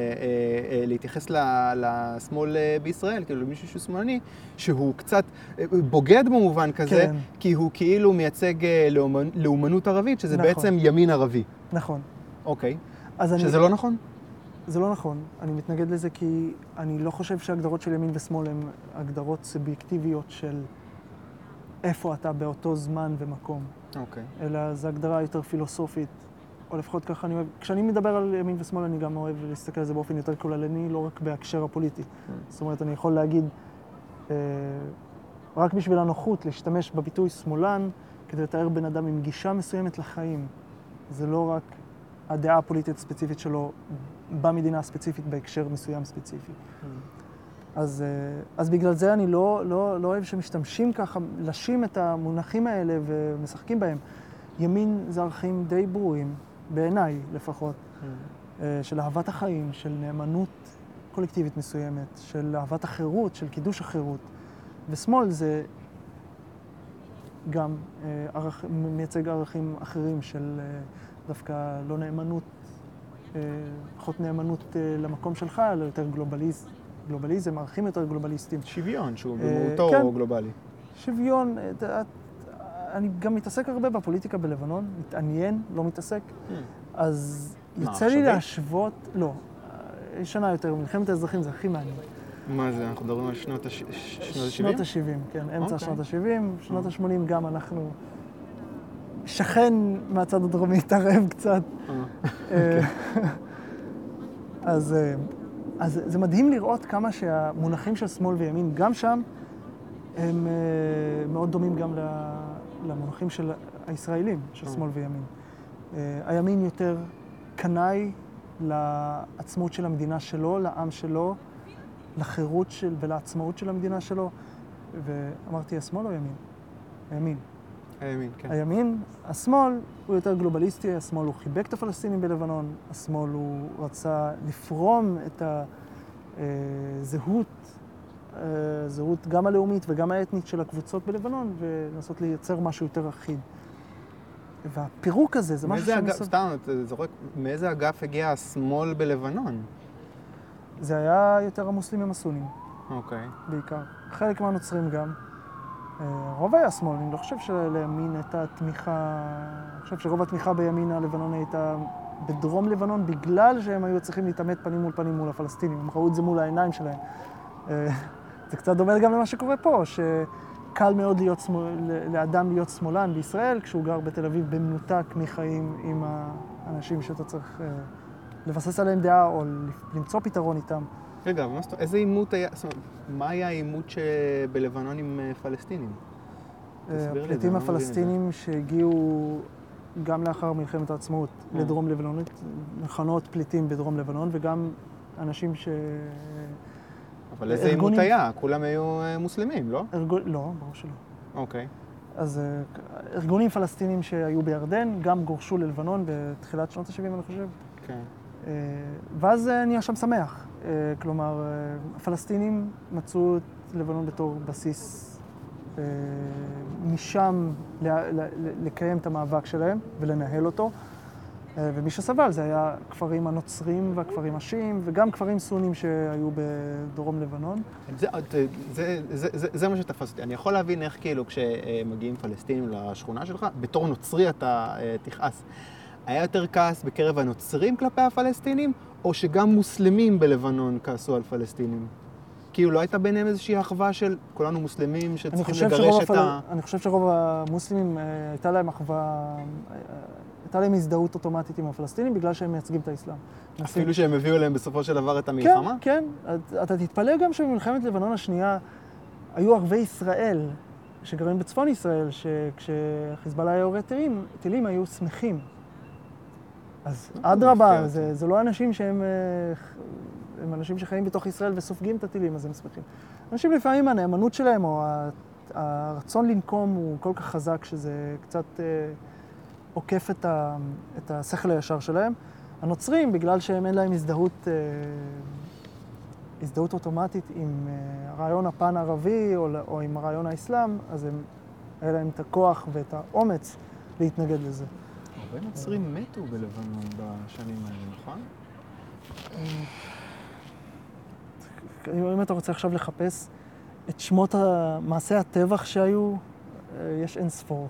להתייחס לשמאל בישראל, כאילו למישהו שהוא שמאלני, שהוא קצת בוגד במובן כזה, כן. כי הוא כאילו מייצג לאומנ- לאומנות ערבית, שזה נכון. בעצם ימין ערבי. נכון. אוקיי. אז אני... שזה לא נכון? זה לא נכון. אני מתנגד לזה כי אני לא חושב שהגדרות של ימין ושמאל הן הגדרות סובייקטיביות של איפה אתה באותו זמן ומקום, אוקיי. אלא זו הגדרה יותר פילוסופית, או לפחות ככה אני אוהב. כשאני מדבר על ימין ושמאל, אני גם אוהב להסתכל על זה באופן יותר כוללני, לא רק בהקשר הפוליטי. זאת אומרת, אני יכול להגיד, אה, רק בשביל הנוחות, להשתמש בביטוי שמאלן כדי לתאר בן אדם עם גישה מסוימת לחיים. זה לא רק הדעה הפוליטית הספציפית שלו במדינה הספציפית, בהקשר מסוים ספציפי. אז, אה, אז בגלל זה אני לא, לא, לא אוהב שמשתמשים ככה, לשים את המונחים האלה ומשחקים בהם. ימין זה ערכים די ברורים, בעיניי לפחות, אה, של אהבת החיים, של נאמנות קולקטיבית מסוימת, של אהבת החירות, של קידוש החירות. ושמאל זה גם אה, ערכ... מייצג ערכים אחרים של דווקא לא נאמנות, אה, פחות נאמנות אה, למקום שלך, אלא יותר גלובליז... גלובליזם, ערכים יותר גלובליסטיים. שוויון, שהוא אה, במהותו כן. גלובלי. שוויון, אני גם מתעסק הרבה בפוליטיקה בלבנון, מתעניין, לא מתעסק. אז מה, יוצא לי? להשוות, לא, ישנה יותר, מלחמת האזרחים זה הכי מעניין. מה זה, אנחנו מדברים על שנות הש- ש- שנות שנות ה-70? ה-70, כן, אמצע אוקיי. שנות ה-70, שנות ה-80 גם אנחנו... שכן מהצד הדרומי התערב קצת. אה, [laughs] אז, אה, אז זה מדהים לראות כמה שהמונחים של שמאל וימין, גם שם, הם אה, מאוד דומים גם למונחים של הישראלים, של שמאל וימין. אה, הימין יותר קנאי לעצמאות של המדינה שלו, לעם שלו, לחירות של, ולעצמאות של המדינה שלו. ואמרתי, השמאל או ימין? הימין. הימין, כן. הימין, השמאל הוא יותר גלובליסטי, השמאל הוא חיבק את הפלסטינים בלבנון, השמאל הוא רצה לפרום את הזהות, הזהות גם הלאומית וגם האתנית של הקבוצות בלבנון ולנסות לייצר משהו יותר אחיד. והפירוק הזה זה משהו אגף, שמסב- סתם, אתה זורק, מאיזה אגף הגיע השמאל בלבנון? זה היה יותר המוסלמים הסונים אוקיי. בעיקר. חלק מהנוצרים גם. הרוב היה שמאל, אני לא חושב שלימין הייתה תמיכה, אני חושב שרוב התמיכה בימין הלבנוני הייתה בדרום לבנון, בגלל שהם היו צריכים להתעמת פנים מול פנים מול הפלסטינים, הם ראו את זה מול העיניים שלהם. אה, זה קצת דומה גם למה שקורה פה, שקל מאוד להיות שמאל, לאדם להיות שמאלן בישראל, כשהוא גר בתל אביב במנותק מחיים עם האנשים שאתה צריך אה, לבסס עליהם דעה או למצוא פתרון איתם. רגע, אבל מה זאת אומרת, איזה עימות היה, זאת אומרת, מה היה העימות שבלבנון עם אה, פלסטינים? זה, הפליטים הפלסטינים שהגיעו גם לאחר מלחמת העצמאות אה. לדרום לבנון, מחנות פליטים בדרום לבנון, וגם אנשים ש... אבל איזה עימות היה? כולם היו אה, מוסלמים, לא? לא, ברור שלא. אוקיי. אז אה, ארגונים פלסטינים שהיו בירדן גם גורשו ללבנון בתחילת שנות ה-70, אני חושב. כן. אה, ואז אה, נהיה שם שמח. אה, כלומר, אה, הפלסטינים מצאו את לבנון בתור בסיס אה, משם לקיים את המאבק שלהם ולנהל אותו. ומי שסבל זה היה הכפרים הנוצרים והכפרים השיעים וגם כפרים סונים שהיו בדרום לבנון. זה, זה, זה, זה, זה, מה שתפס אותי. אני יכול להבין איך כאילו כשמגיעים פלסטינים לשכונה שלך, בתור נוצרי אתה תכעס. היה יותר כעס בקרב הנוצרים כלפי הפלסטינים, או שגם מוסלמים בלבנון כעסו על פלסטינים? כאילו לא הייתה ביניהם איזושהי אחווה של כולנו מוסלמים שצריכים לגרש את הפל... ה... אני חושב שרוב המוסלמים, אה, הייתה להם אחווה, אה, הייתה להם הזדהות אוטומטית עם הפלסטינים בגלל שהם מייצגים את האסלאם. אפילו שהם הביאו להם בסופו של דבר את המלחמה? כן, כן. את- אתה תתפלא גם שבמלחמת לבנון השנייה היו ערביי ישראל שגרים בצפון ישראל, שכשחיזבאללה היה יורה טילים, טילים היו שמחים. אז לא אדרבה. זה, זה לא אנשים שהם אה, הם אנשים שחיים בתוך ישראל וסופגים את הטילים, אז הם שמחים. אנשים לפעמים הנאמנות שלהם או הרצון לנקום הוא כל כך חזק שזה קצת אה, עוקף את, ה, את השכל הישר שלהם. הנוצרים, בגלל שהם אין להם הזדהות, אה, הזדהות אוטומטית עם אה, רעיון הפן הערבי או, או עם רעיון האסלאם, אז הם, היה להם את הכוח ואת האומץ להתנגד לזה. הרבה נוצרים מתו בלבנון בשנים האלה, נכון? אם אתה רוצה עכשיו לחפש את שמות מעשי הטבח שהיו, אה, יש אין ספור.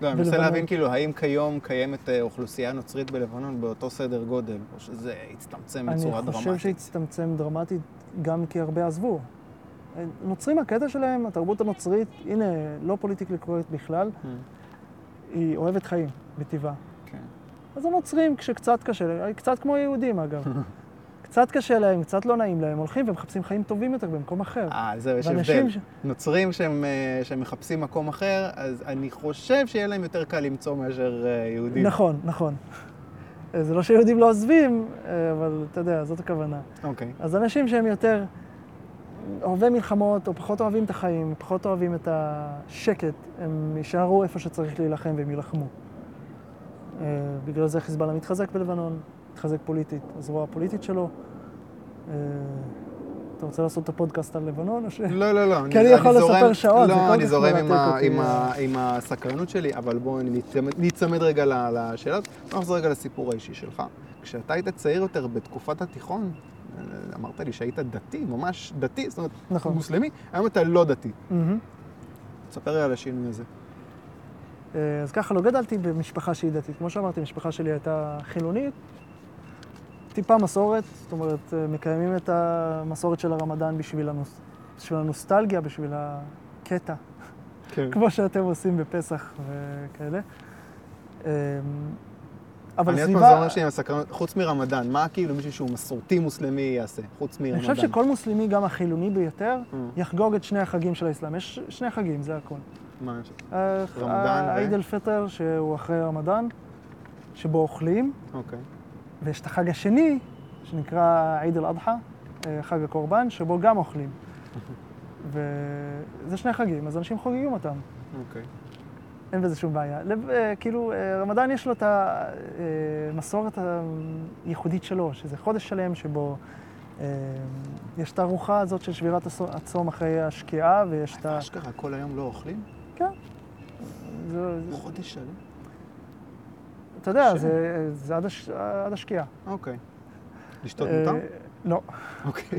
לא, אני מנסה. להבין כאילו, האם כיום קיימת אה, אוכלוסייה נוצרית בלבנון באותו סדר גודל, או שזה הצטמצם בצורה אני דרמטית? חושב שהצטמצם דרמטית גם כי הרבה עזבו. נוצרים, הקטע שלהם, התרבות הנוצרית, הנה, לא פוליטיקלי קורקט בכלל, Hmm, היא אוהבת חיים, בטבעה. אז הנוצרים, כשקצת קשה להם, קצת כמו היהודים אגב, [laughs] קצת קשה להם, קצת לא נעים להם, הולכים ומחפשים חיים טובים יותר במקום אחר. אה, זהו, יש הבדל. ש- נוצרים שהם, אה, שהם מחפשים מקום אחר, אז אני חושב שיהיה להם יותר קל למצוא מאשר אה, יהודים. נכון, נכון. אה, זה לא שיהודים לא עוזבים, אה, אבל אתה יודע, זאת הכוונה. אוקיי. אז אנשים שהם יותר אוהבי מלחמות, או פחות אוהבים את החיים, פחות אוהבים את השקט, הם יישארו איפה שצריך להילחם והם יילחמו. אה, בגלל זה חיזבאללה מתחזק בלבנון, מתחזק פוליטית, הזרוע הפוליטית שלו. אה, אתה רוצה לעשות את הפודקאסט על לבנון, או ש... לא, לא, לא. כי אני יכול לספר שעות, זה לא, כל אני כך זורם עם מרתק ה- אותי. עם הסקרנות שלי, אבל בואו ניצמד- רגע ל- לשאלה הזאת. נחזור רגע לסיפור האישי שלך. כשאתה היית צעיר יותר בתקופת התיכון, אה, אמרת לי שהיית דתי, ממש דתי, זאת אומרת, נכון. מוסלמי, היום אתה לא דתי. מהמם. תספר לי על השינוי הזה. אה, אז ככה, לא גדלתי במשפחה שהיא דתית. כמו שאמרתי, המשפחה שלי הייתה חילונית, טיפה מסורת, זאת אומרת, אה, מקיימים את המסורת של הרמדאן בשביל, הנוס... בשביל הנוסטלגיה, בשביל הקטע, כן. כמו שאתם עושים בפסח וכאלה. אמ, אבל אני עוד פעם סביבה... זה אומר שאני מסקרנות, חוץ מרמדאן, מה כאילו מישהו שהוא מסורתי מוסלמי יעשה, חוץ מרמדאן? אני חושב שכל מוסלמי, גם החילוני ביותר, אה. יחגוג את שני החגים של האסלאם. יש שני חגים, זה הכל. מה יש? אה, רמדאן ו- עיד אל-פיטר, שהוא אחרי רמדאן, שבו אוכלים, אוקיי. ויש את החג השני, שנקרא עיד אל-אדחא, אה, חג הקורבן, שבו גם אוכלים. [laughs] וזה שני חגים, אז אנשים חוגגים אותם. אוקיי. אין בזה שום בעיה. לב, אה, כאילו, רמדאן יש לו את המסורת הייחודית שלו, שזה חודש שלם שבו יש את הארוחה הזאת של שבירת הצום אחרי השקיעה, ויש את ה... אשכרה, כל היום לא אוכלים? כן. זה, חודש שלם? אתה יודע. זה, זה עד, הש, עד השקיעה. אוקיי. לשתות אה, מותר? לא. אוקיי.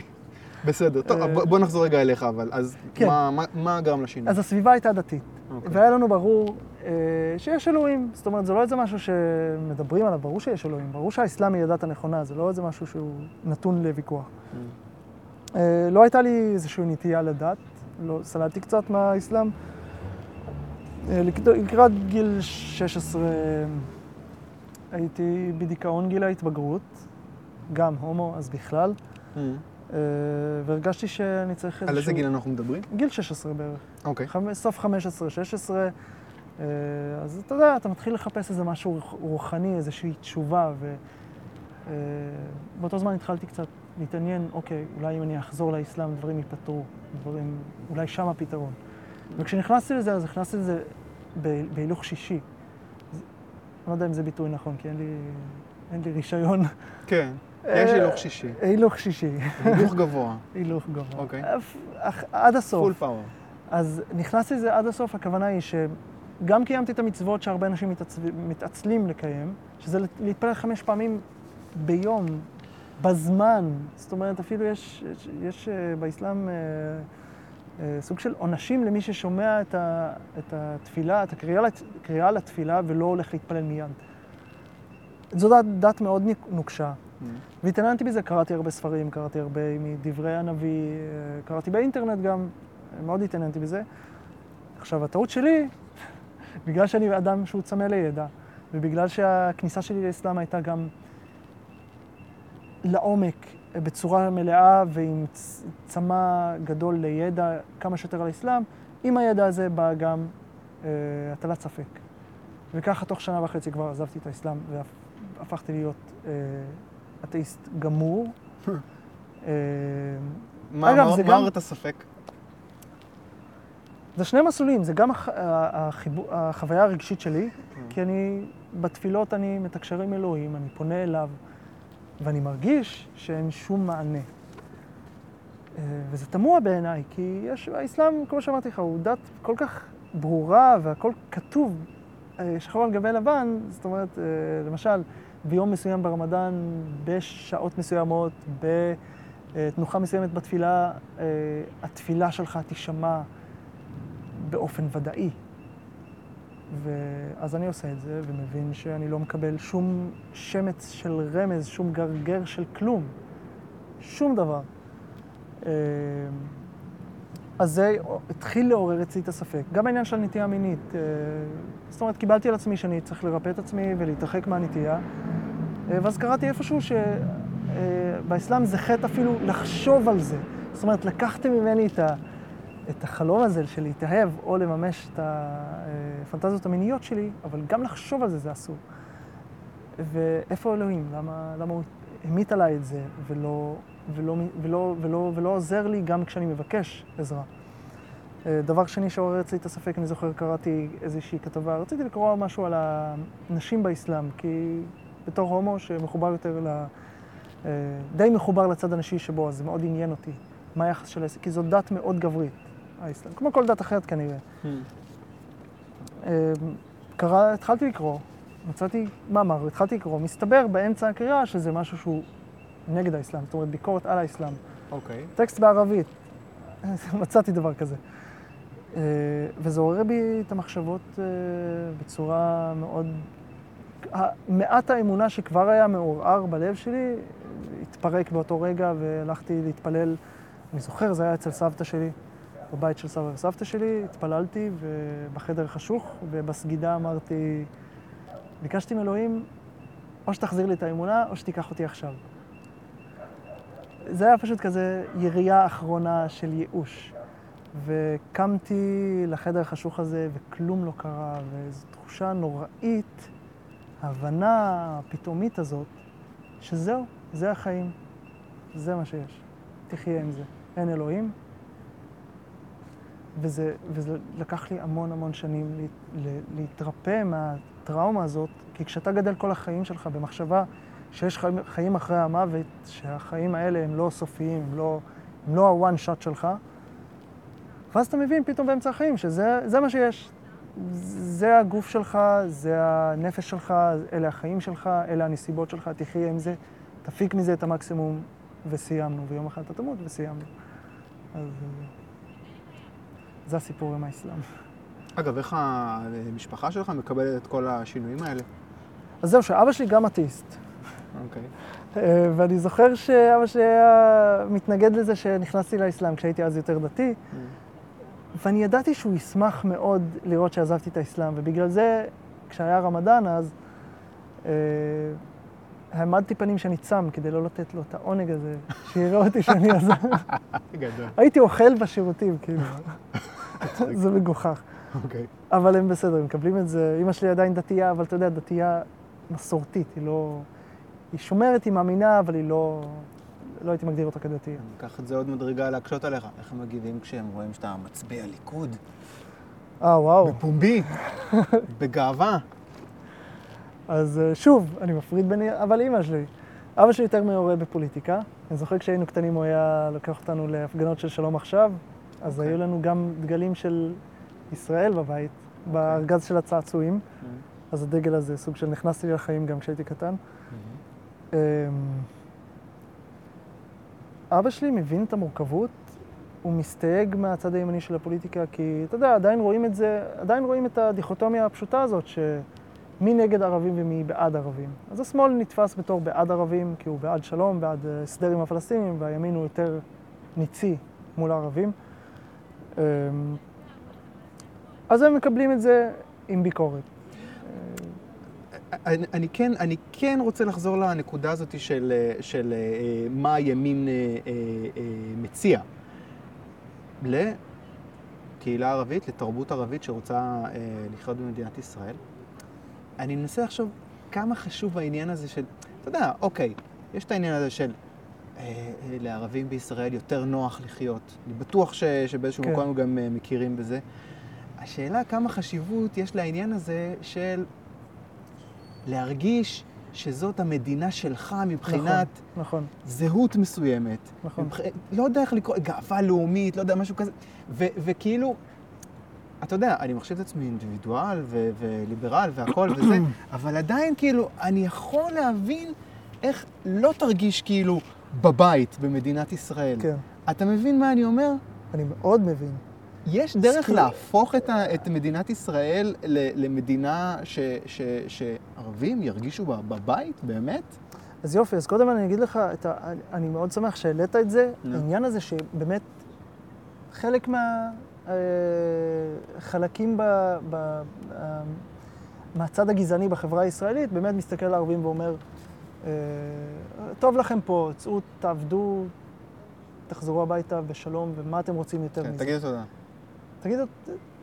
בסדר. טוב, אה, בוא- נחזור רגע אליך, אבל. אז כן. מה- מה- מה גרם לשינוי? אז הסביבה הייתה דתית. אוקיי. והיה לנו ברור אה, שיש אלוהים. זאת אומרת, זה לא איזה משהו שמדברים עליו, ברור שיש אלוהים. ברור שהאסלאם היא הדת הנכונה, זה לא איזה משהו שהוא נתון לוויכוח. Mm. אה, לא הייתה לי איזושהי נטייה לדת, לא, סלדתי קצת מהאסלאם. אה, לק- לקראת גיל 16 הייתי בדיכאון גיל ההתבגרות, גם הומו, אז בכלל, Mm. אה, והרגשתי שאני צריך איזשהו... על איזה גיל אנחנו מדברים? גיל 16 בערך. אוקיי. סוף 15, 16, אה, אז אתה יודע, אתה מתחיל לחפש איזה משהו רוח- רוחני, איזושהי תשובה, ובאותו זמן התחלתי קצת להתעניין, אוקיי, אולי אם אני אחזור לאסלאם, דברים ייפתרו, דברים, אולי שם הפתרון. וכשנכנסתי לזה, אז נכנסתי לזה בהילוך שישי. אני לא יודע אם זה ביטוי נכון, כי אין לי, אין לי רישיון. כן. יש אה, הילוך שישי. הילוך שישי, הילוך גבוה. הילוך גבוה. אוקיי. אך- עד הסוף. פול פאוור. אז נכנסתי לזה עד הסוף, הכוונה היא שגם קיימתי את המצוות שהרבה אנשים מתעצב... מתעצלים לקיים, שזה להתפלל חמש פעמים ביום, בזמן. זאת אומרת, אפילו יש, יש, יש אה, באסלאם אה, אה, סוג של עונשים למי ששומע את, ה, את התפילה, את הקריאה, לת- קריאה לתפילה ולא הולך להתפלל מיד. זו דת, דת מאוד נוקשה. Mm. והתעניינתי בזה, קראתי הרבה ספרים, קראתי הרבה מדברי הנביא, אה, קראתי באינטרנט גם, אה, מאוד התעניינתי בזה. עכשיו, הטעות שלי, [laughs] בגלל שאני אדם שהוא צמא לידע, ובגלל שהכניסה שלי לאסלאם הייתה גם לעומק, אה, בצורה מלאה ועם צמא גדול לידע כמה שיותר על האסלאם, עם הידע הזה בא גם אה, הטלת ספק. וככה תוך שנה וחצי כבר עזבתי את האסלאם והפכתי להיות אה, אתאיסט גמור. [laughs] אה, מה אגב, מה- זה מה גם- עוררת הספק? זה שני מסלולים, זה גם הח... החיבור... החוויה הרגשית שלי, כי אני, בתפילות אני מתקשר עם אלוהים, אני פונה אליו, ואני מרגיש שאין שום מענה. אה, וזה תמוה בעיניי, כי יש, האסלאם, כמו שאמרתי לך, הוא דת כל כך ברורה והכל כתוב אה, שחור על גבי לבן, זאת אומרת, אה, למשל, ביום מסוים ברמדאן, בשעות מסוימות, בתנוחה מסוימת בתפילה, התפילה שלך תישמע באופן ודאי. ואז אני עושה את זה, ומבין שאני לא מקבל שום שמץ של רמז, שום גרגר של כלום. שום דבר. אה, אז זה התחיל לעורר אצלי את הספק. גם העניין של הנטייה המינית. אה, זאת אומרת, קיבלתי על עצמי שאני צריך לרפא את עצמי ולהתרחק מהנטייה. אה, ואז קראתי איפשהו שבאסלאם זה חטא אפילו לחשוב על זה. זאת אומרת, לקחתם ממני את, ה, החלום הזה של להתאהב או לממש את הפנטזיות המיניות שלי, אבל גם לחשוב על זה זה אסור. ואיפה אלוהים? למה, למה הוא המית עליי את זה ולא, ולא, ולא, ולא, ולא עוזר לי גם כשאני מבקש עזרה? אה, דבר שני שעורר אצלי את הספק, אני זוכר, קראתי איזושהי כתבה, רציתי לקרוא משהו על הנשים באסלאם, כי בתור הומו שמחובר יותר ל... אה, די מחובר לצד הנשי שבו, אז זה מאוד עניין אותי. מה היחס של? כי זו דת מאוד גברית, האסלאם. כמו כל דת אחרת כנראה. אה, קרא, התחלתי לקרוא, מצאתי מאמר, התחלתי לקרוא, מסתבר באמצע הקריאה שזה משהו שהוא נגד האסלאם, זאת אומרת ביקורת על האסלאם. אוקיי. טקסט בערבית, [laughs] מצאתי דבר כזה. אה, וזה עורר בי את המחשבות אה, בצורה מאוד מעט האמונה שכבר היה מעורער בלב שלי, התפרק באותו רגע והלכתי להתפלל. אני זוכר, זה היה אצל סבתא שלי, בבית של סבא וסבתא שלי, התפללתי בחדר חשוך, ובסגידה אמרתי, ביקשתי מאלוהים, או שתחזיר לי את האמונה, או שתיקח אותי עכשיו. זה היה פשוט כזה ירייה אחרונה של ייאוש. וקמתי לחדר החשוך הזה, וכלום לא קרה, וזו תחושה נוראית, ההבנה הפתאומית הזאת, שזהו, זה החיים, זה מה שיש. תחיה עם זה. אין אלוהים. וזה, וזה לקח לי המון המון שנים להתרפא מהטראומה הזאת, כי כשאתה גדל כל החיים שלך במחשבה שיש חיים, חיים אחרי המוות, שהחיים האלה הם לא סופיים, הם לא, הם לא ה-one shot שלך, ואז אתה מבין פתאום באמצע החיים שזה מה שיש. זה הגוף שלך, זה הנפש שלך, אלה החיים שלך, אלה הנסיבות שלך, תחיה עם זה, תפיק מזה את המקסימום, וסיימנו. ויום אחד אתה תמות וסיימנו. אז זה הסיפור עם האסלאם. אגב, איך המשפחה שלך מקבלת את כל השינויים האלה? אז זהו, שאבא שלי גם אתאיסט. אוקיי. אה, ואני זוכר שאבא שלי היה מתנגד לזה שנכנסתי לאסלאם כשהייתי אז יותר דתי. Mm. ואני ידעתי שהוא ישמח מאוד לראות שעזבתי את האסלאם, ובגלל זה, כשהיה רמדאן אז, אה, העמדתי פנים שאני צם כדי לא לתת לו את העונג הזה, [laughs] שיראה אותי שאני עזב. גדול. הייתי אוכל בשירותים, כאילו. [laughs] זה מגוחך. אוקיי. אבל הם בסדר, הם מקבלים את זה. אמא שלי עדיין דתייה, אבל אתה יודע, דתייה מסורתית, היא לא... היא שומרת, היא מאמינה, אבל היא לא... לא הייתי מגדיר אותה כדתייה. אני אקח את זה עוד מדרגה להקשות עליך. איך הם מגיבים כשהם רואים שאתה מצביע ליכוד? אה, וואו. בפומבי, [laughs] בגאווה. אז אה, שוב, אני מפריד בין... אבל אימא שלי. אבא שלי יותר מעורה בפוליטיקה. אני זוכר כשהיינו קטנים הוא היה לוקח אותנו להפגנות של שלום עכשיו, אז okay. אוקיי. היו לנו גם דגלים של ישראל בבית, בארגז של הצעצועים. Mm-hmm. אז הדגל הזה, סוג של נכנסתי לי לחיים גם כשהייתי קטן. Mm-hmm. אבא שלי מבין את המורכבות, הוא מסתייג מהצד הימני של הפוליטיקה, כי אתה יודע, עדיין רואים את זה, עדיין רואים את הדיכוטומיה הפשוטה הזאת, שמי נגד ערבים ומי בעד ערבים. אז השמאל נתפס בתור בעד ערבים, כי הוא בעד שלום, בעד אה, הסדר עם הפלסטינים, והימין הוא יותר ניצי מול הערבים. אמ, אז הם מקבלים את זה עם ביקורת. אני, אני, כן, אני כן רוצה לחזור לנקודה הזאת של, של אה, מה הימין אה, אה, מציע. לקהילה ערבית, לתרבות ערבית שרוצה לחיות במדינת ישראל. אני מנסה לחשוב כמה חשוב העניין הזה של, אתה יודע, אוקיי, יש את העניין הזה של אה, לערבים בישראל יותר נוח לחיות. אני בטוח ש, שבאיזשהו כן. מקום גם מכירים בזה. השאלה כמה חשיבות יש לעניין הזה של להרגיש שזאת המדינה שלך מבחינת נכון, נכון. זהות מסוימת. נכון. מבח... לא יודע איך לקרוא, גאווה לאומית, לא יודע, משהו כזה. ו- וכאילו, אתה יודע, אני מחשיב את עצמי אינדיבידואל ו- וליברל והכל וזה, [clears throat] אבל עדיין כאילו, אני יכול להבין איך לא תרגיש כאילו בבית במדינת ישראל. כן. אתה מבין מה אני אומר? אני מאוד מבין. יש דרך סקי... להפוך את, ה, את מדינת ישראל ל, למדינה ש, ש, שערבים ירגישו בבית, באמת? אז יופי, אז קודם אני אגיד לך, ה, אני מאוד שמח שהעלית את זה, no. העניין הזה שבאמת חלק מהחלקים אה, ב, ב, אה, מהצד הגזעני בחברה הישראלית באמת מסתכל על הערבים ואומר, טוב לכם פה, צאו, תעבדו, תחזרו הביתה בשלום, ומה אתם רוצים יותר כן, מזה? תגידו תודה. תגידו,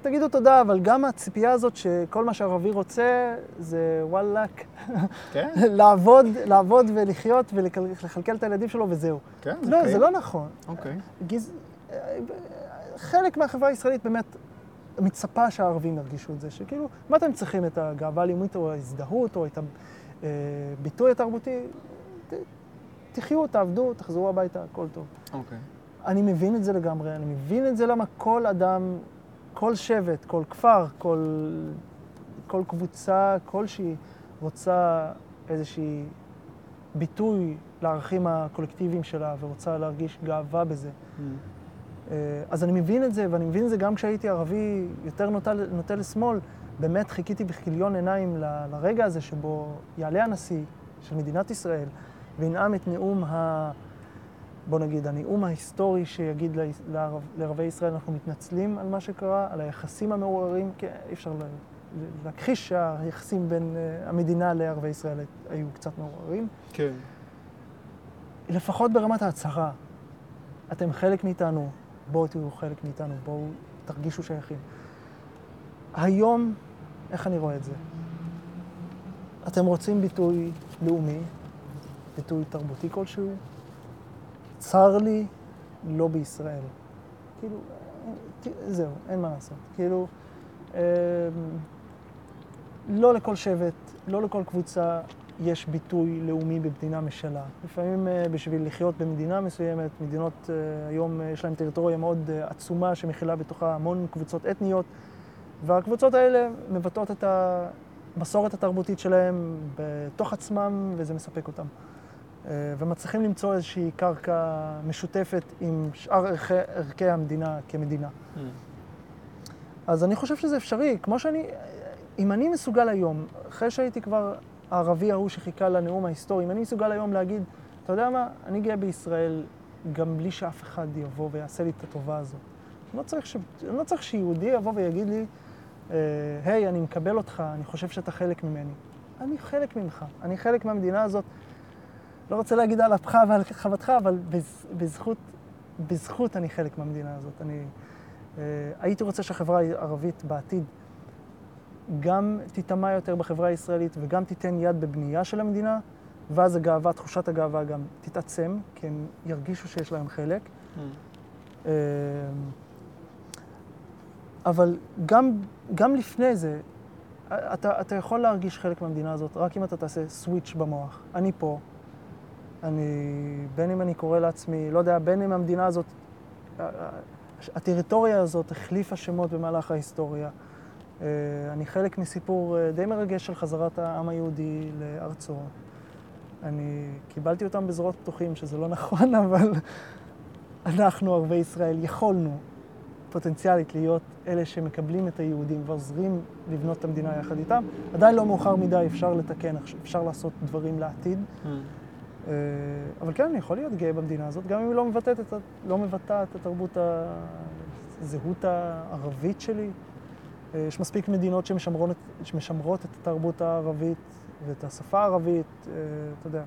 תגידו תודה, אבל גם הציפייה הזאת שכל מה שערבי רוצה זה וואלאק. כן? [laughs] לעבוד, לעבוד ולחיות ולכלכל את הילדים שלו וזהו. כן, זה לא, קיים. זה לא נכון. אוקיי. גז... חלק מהחברה הישראלית באמת מצפה שהערבים ירגישו את זה, שכאילו, מה אתם צריכים את הגאווה הלאומית או ההזדהות או את הביטוי התרבותי? תחיו, תעבדו, תחזרו הביתה, הכל טוב. אוקיי. אני מבין את זה לגמרי, אני מבין את זה למה כל אדם, כל שבט, כל כפר, כל, כל קבוצה כלשהי רוצה איזושהי ביטוי לערכים הקולקטיביים שלה ורוצה להרגיש גאווה בזה. Mm. אז אני מבין את זה, ואני מבין את זה גם כשהייתי ערבי יותר נוטה, נוטה לשמאל. באמת חיכיתי בכיליון עיניים ל- לרגע הזה שבו יעלה הנשיא של מדינת ישראל וינאם את נאום ה... בוא נגיד, הנאום ההיסטורי שיגיד לערב, לערבי ישראל, אנחנו מתנצלים על מה שקרה, על היחסים המעורערים, כי אי אפשר ל- ל- להכחיש שהיחסים בין אה, המדינה לערבי ישראל היו קצת מעורערים. כן. לפחות ברמת ההצהרה, אתם חלק מאיתנו, בואו תהיו חלק מאיתנו, בואו תרגישו שייכים. היום, איך אני רואה את זה? אתם רוצים ביטוי לאומי, ביטוי תרבותי כלשהו? צר לי, לא בישראל. כאילו, ת- זהו, אין מה לעשות. כאילו, אמ, לא לכל שבט, לא לכל קבוצה יש ביטוי לאומי במדינה משלה. לפעמים אה, בשביל לחיות במדינה מסוימת, מדינות אה, היום אה, יש להן טריטוריה מאוד אה, עצומה שמכילה בתוכה המון קבוצות אתניות, והקבוצות האלה מבטאות את המסורת התרבותית שלהם בתוך עצמם, וזה מספק אותם. אה, ומצליחים למצוא איזושהי קרקע משותפת עם שאר ערכי, ערכי המדינה כמדינה. אז אני חושב שזה אפשרי, כמו שאני, אם אני מסוגל היום, אחרי שהייתי כבר הערבי ההוא שחיכה לנאום ההיסטורי, אם אני מסוגל היום להגיד, אתה יודע מה, אני גאה בישראל גם בלי שאף אחד יבוא ויעשה לי את הטובה הזאת. אני לא צריך, ש... אני לא צריך שיהודי יבוא ויגיד לי, היי, אני מקבל אותך, אני חושב שאתה חלק ממני. אני חלק ממך, אני חלק מהמדינה הזאת. לא רוצה להגיד על אפך ועל חוותך, אבל בז, בזכות, בזכות אני חלק מהמדינה הזאת. אני אה, הייתי רוצה שהחברה הערבית בעתיד גם תיטמע יותר בחברה הישראלית וגם תיתן יד בבנייה של המדינה, ואז הגאווה, תחושת הגאווה גם תתעצם, כי הם ירגישו שיש להם חלק. אה, אבל גם, גם לפני זה, אתה, אתה יכול להרגיש חלק מהמדינה הזאת רק אם אתה תעשה סוויץ' במוח. אני פה, אני, בין אם אני קורא לעצמי, לא יודע, בין אם המדינה הזאת, הטריטוריה הזאת החליפה שמות במהלך ההיסטוריה. אה, אני חלק מסיפור אה, די מרגש של חזרת העם היהודי לארצו. אני קיבלתי אותם בזרועות פתוחים, שזה לא נכון, [laughs] אבל אנחנו, ערבי ישראל, יכולנו פוטנציאלית להיות אלה שמקבלים את היהודים ועוזרים לבנות את המדינה יחד איתם. עדיין לא מאוחר מדי, אפשר לתקן, אפשר לעשות דברים לעתיד. אה, אבל כן, אני יכול להיות גאה במדינה הזאת, גם אם היא לא מבטאת את, לא מבטאת את התרבות, הזהות הערבית שלי. אה, יש מספיק מדינות שמשמרות, שמשמרות את התרבות הערבית ואת השפה הערבית, אה, אתה יודע.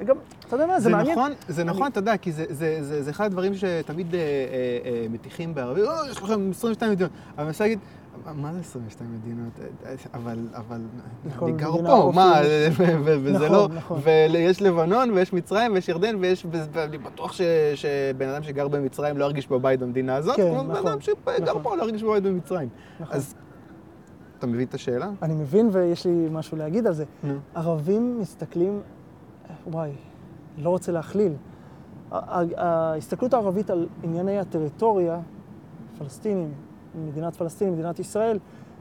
וגם, אתה יודע מה, זה, זה מעניין. נכון, זה אני- נכון, אתה יודע, כי זה, זה, זה, זה אחד הדברים שתמיד אה, אה, אה, מטיחים בערבים, "אה, יש לכם 22 מדינות. אבל אני מנסה להגיד, מה זה 22 מדינות? אה, אבל, אבל, לכל אני גר פה, מה, וזה נכון, לא, נכון. ויש לבנון, ויש מצרים, ויש ירדן, ויש, ואני בטוח ש- שבן אדם שגר במצרים לא ירגיש בבית במדינה הזאת, כן, כמו בן אדם שגר נכון. פה לא ירגיש בבית במצרים. נכון. אז, אתה מבין את השאלה? אני מבין ויש לי משהו להגיד על זה. נו. ערבים מסתכלים, וואי, לא רוצה להכליל. ההסתכלות הערבית על ענייני הטריטוריה, פלסטינים, מדינת פלסטין, מדינת ישראל,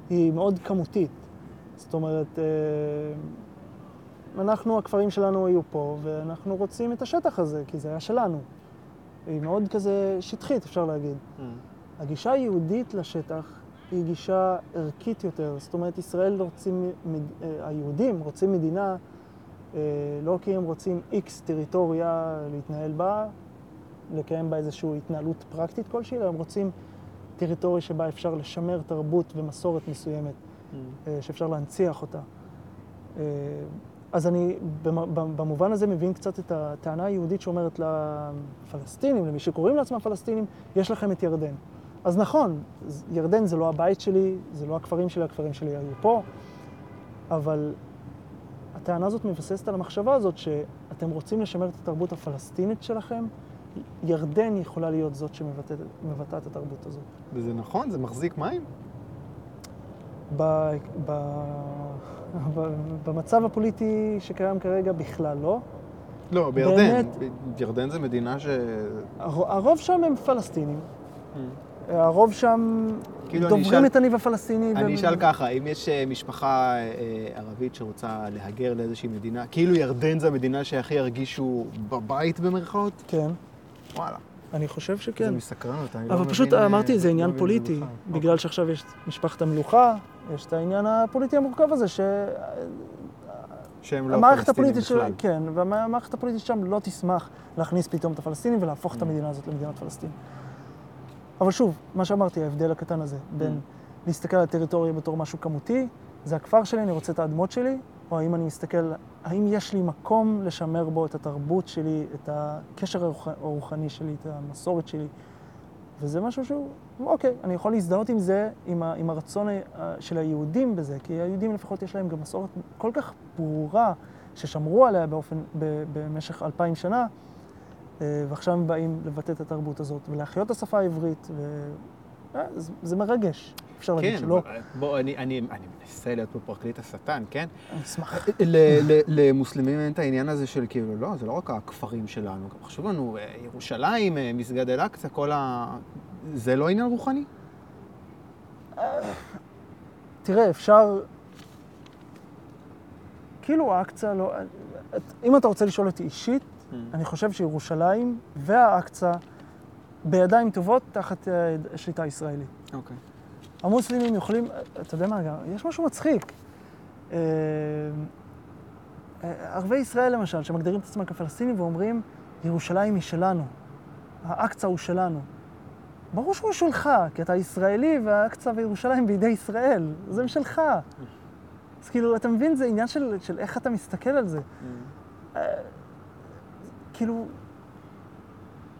היא מאוד כמותית. זאת אומרת, אה, אנחנו, הכפרים שלנו היו פה, ואנחנו רוצים את השטח הזה, כי זה היה שלנו. היא מאוד כזה שטחית, אפשר להגיד. הגישה היהודית לשטח היא גישה ערכית יותר. זאת אומרת, ישראל רוצים, אה, היהודים רוצים מדינה לא כי הם רוצים איקס טריטוריה להתנהל בה, לקיים בה איזושהי התנהלות פרקטית כלשהי, אלא הם רוצים טריטוריה שבה אפשר לשמר תרבות ומסורת מסוימת, אה, שאפשר להנציח אותה. אה, אז אני במ- במובן הזה מבין קצת את הטענה היהודית שאומרת לפלסטינים, למי שקוראים לעצמם פלסטינים, יש לכם את ירדן. אז נכון, ירדן זה לא הבית שלי, זה לא הכפרים שלי, הכפרים שלי היו פה, אבל הטענה הזאת מבססת על המחשבה הזאת שאתם רוצים לשמר את התרבות הפלסטינית שלכם, ירדן יכולה להיות זאת שמבטאת מבטאת את התרבות הזאת. וזה נכון? זה מחזיק מים? ב, ב, ב, במצב הפוליטי שקיים כרגע בכלל לא. לא, בירדן. באמת? ירדן זה מדינה ש... הר- הרוב שם הם פלסטינים. הרוב שם כאילו, אני דוברים אשאל- את הניב הפלסטיני. אני ו- אשאל ככה, אם יש אה, משפחה אה, ערבית שרוצה להגר לאיזושהי מדינה, כאילו ירדן זה המדינה שהכי ירגישו בבית במרכאות? כן. וואלה. אני חושב זה שכן. מסקרנות, אני לא אבל מבין... פשוט אה, אמרתי, זה לא עניין פוליטי. בגלל שעכשיו יש משפחת המלוכה, יש את העניין הפוליטי המורכב הזה, שהמערכת שהם לא פלסטינים. בכלל. כן, והמערכת הפוליטית שם לא תשמח להכניס פתאום את הפלסטינים ולהפוך Mm. את המדינה הזאת למדינת פלסטין. אבל שוב, מה שאמרתי, ההבדל הקטן הזה בין Mm. להסתכל על הטריטוריה בתור משהו כמותי, זה הכפר שלי, אני רוצה את האדמות שלי, או האם אני מסתכל, האם יש לי מקום לשמר בו את התרבות שלי, את הקשר הרוח- הרוחני שלי, את המסורת שלי. וזה משהו שהוא, אוקיי, אני יכול להזדהות עם זה, עם, ה, עם הרצון ה- של היהודים בזה, כי היהודים לפחות יש להם גם מסורת כל כך ברורה, ששמרו עליה באופן, ב, במשך אלפיים שנה, אה, ועכשיו הם באים לבטא את התרבות הזאת ולהחיות את השפה העברית, וזה זה מרגש, אפשר להגיד כן, שלא. אבל בוא, אני, אני, אני מנסה להיות פה פרקליט השטן, כן? אני אשמח. ל- ל- למוסלמים אין את העניין הזה של כאילו, לא, זה לא רק הכפרים שלנו, גם חשוב לנו, אה, ירושלים, אה, מסגד אל-אקצא, כל ה... זה לא עניין רוחני? תראה, אפשר... כאילו האקצא לא... אם אתה רוצה לשאול אותי אישית, אני חושב שירושלים והאקצא בידיים טובות תחת אה, שליטה ישראלית. אוקיי. המוסלמים יכולים, אתה יודע מה, יש משהו מצחיק. אה, אה, ערביי ישראל למשל, שמגדירים את עצמם כפלסטינים ואומרים, ירושלים היא שלנו, האקצא הוא שלנו. ברור שהוא שלך, כי אתה ישראלי והאקצא וירושלים בידי ישראל, זה משלך. אז כאילו, אתה מבין, זה עניין של, של איך אתה מסתכל על זה. כאילו,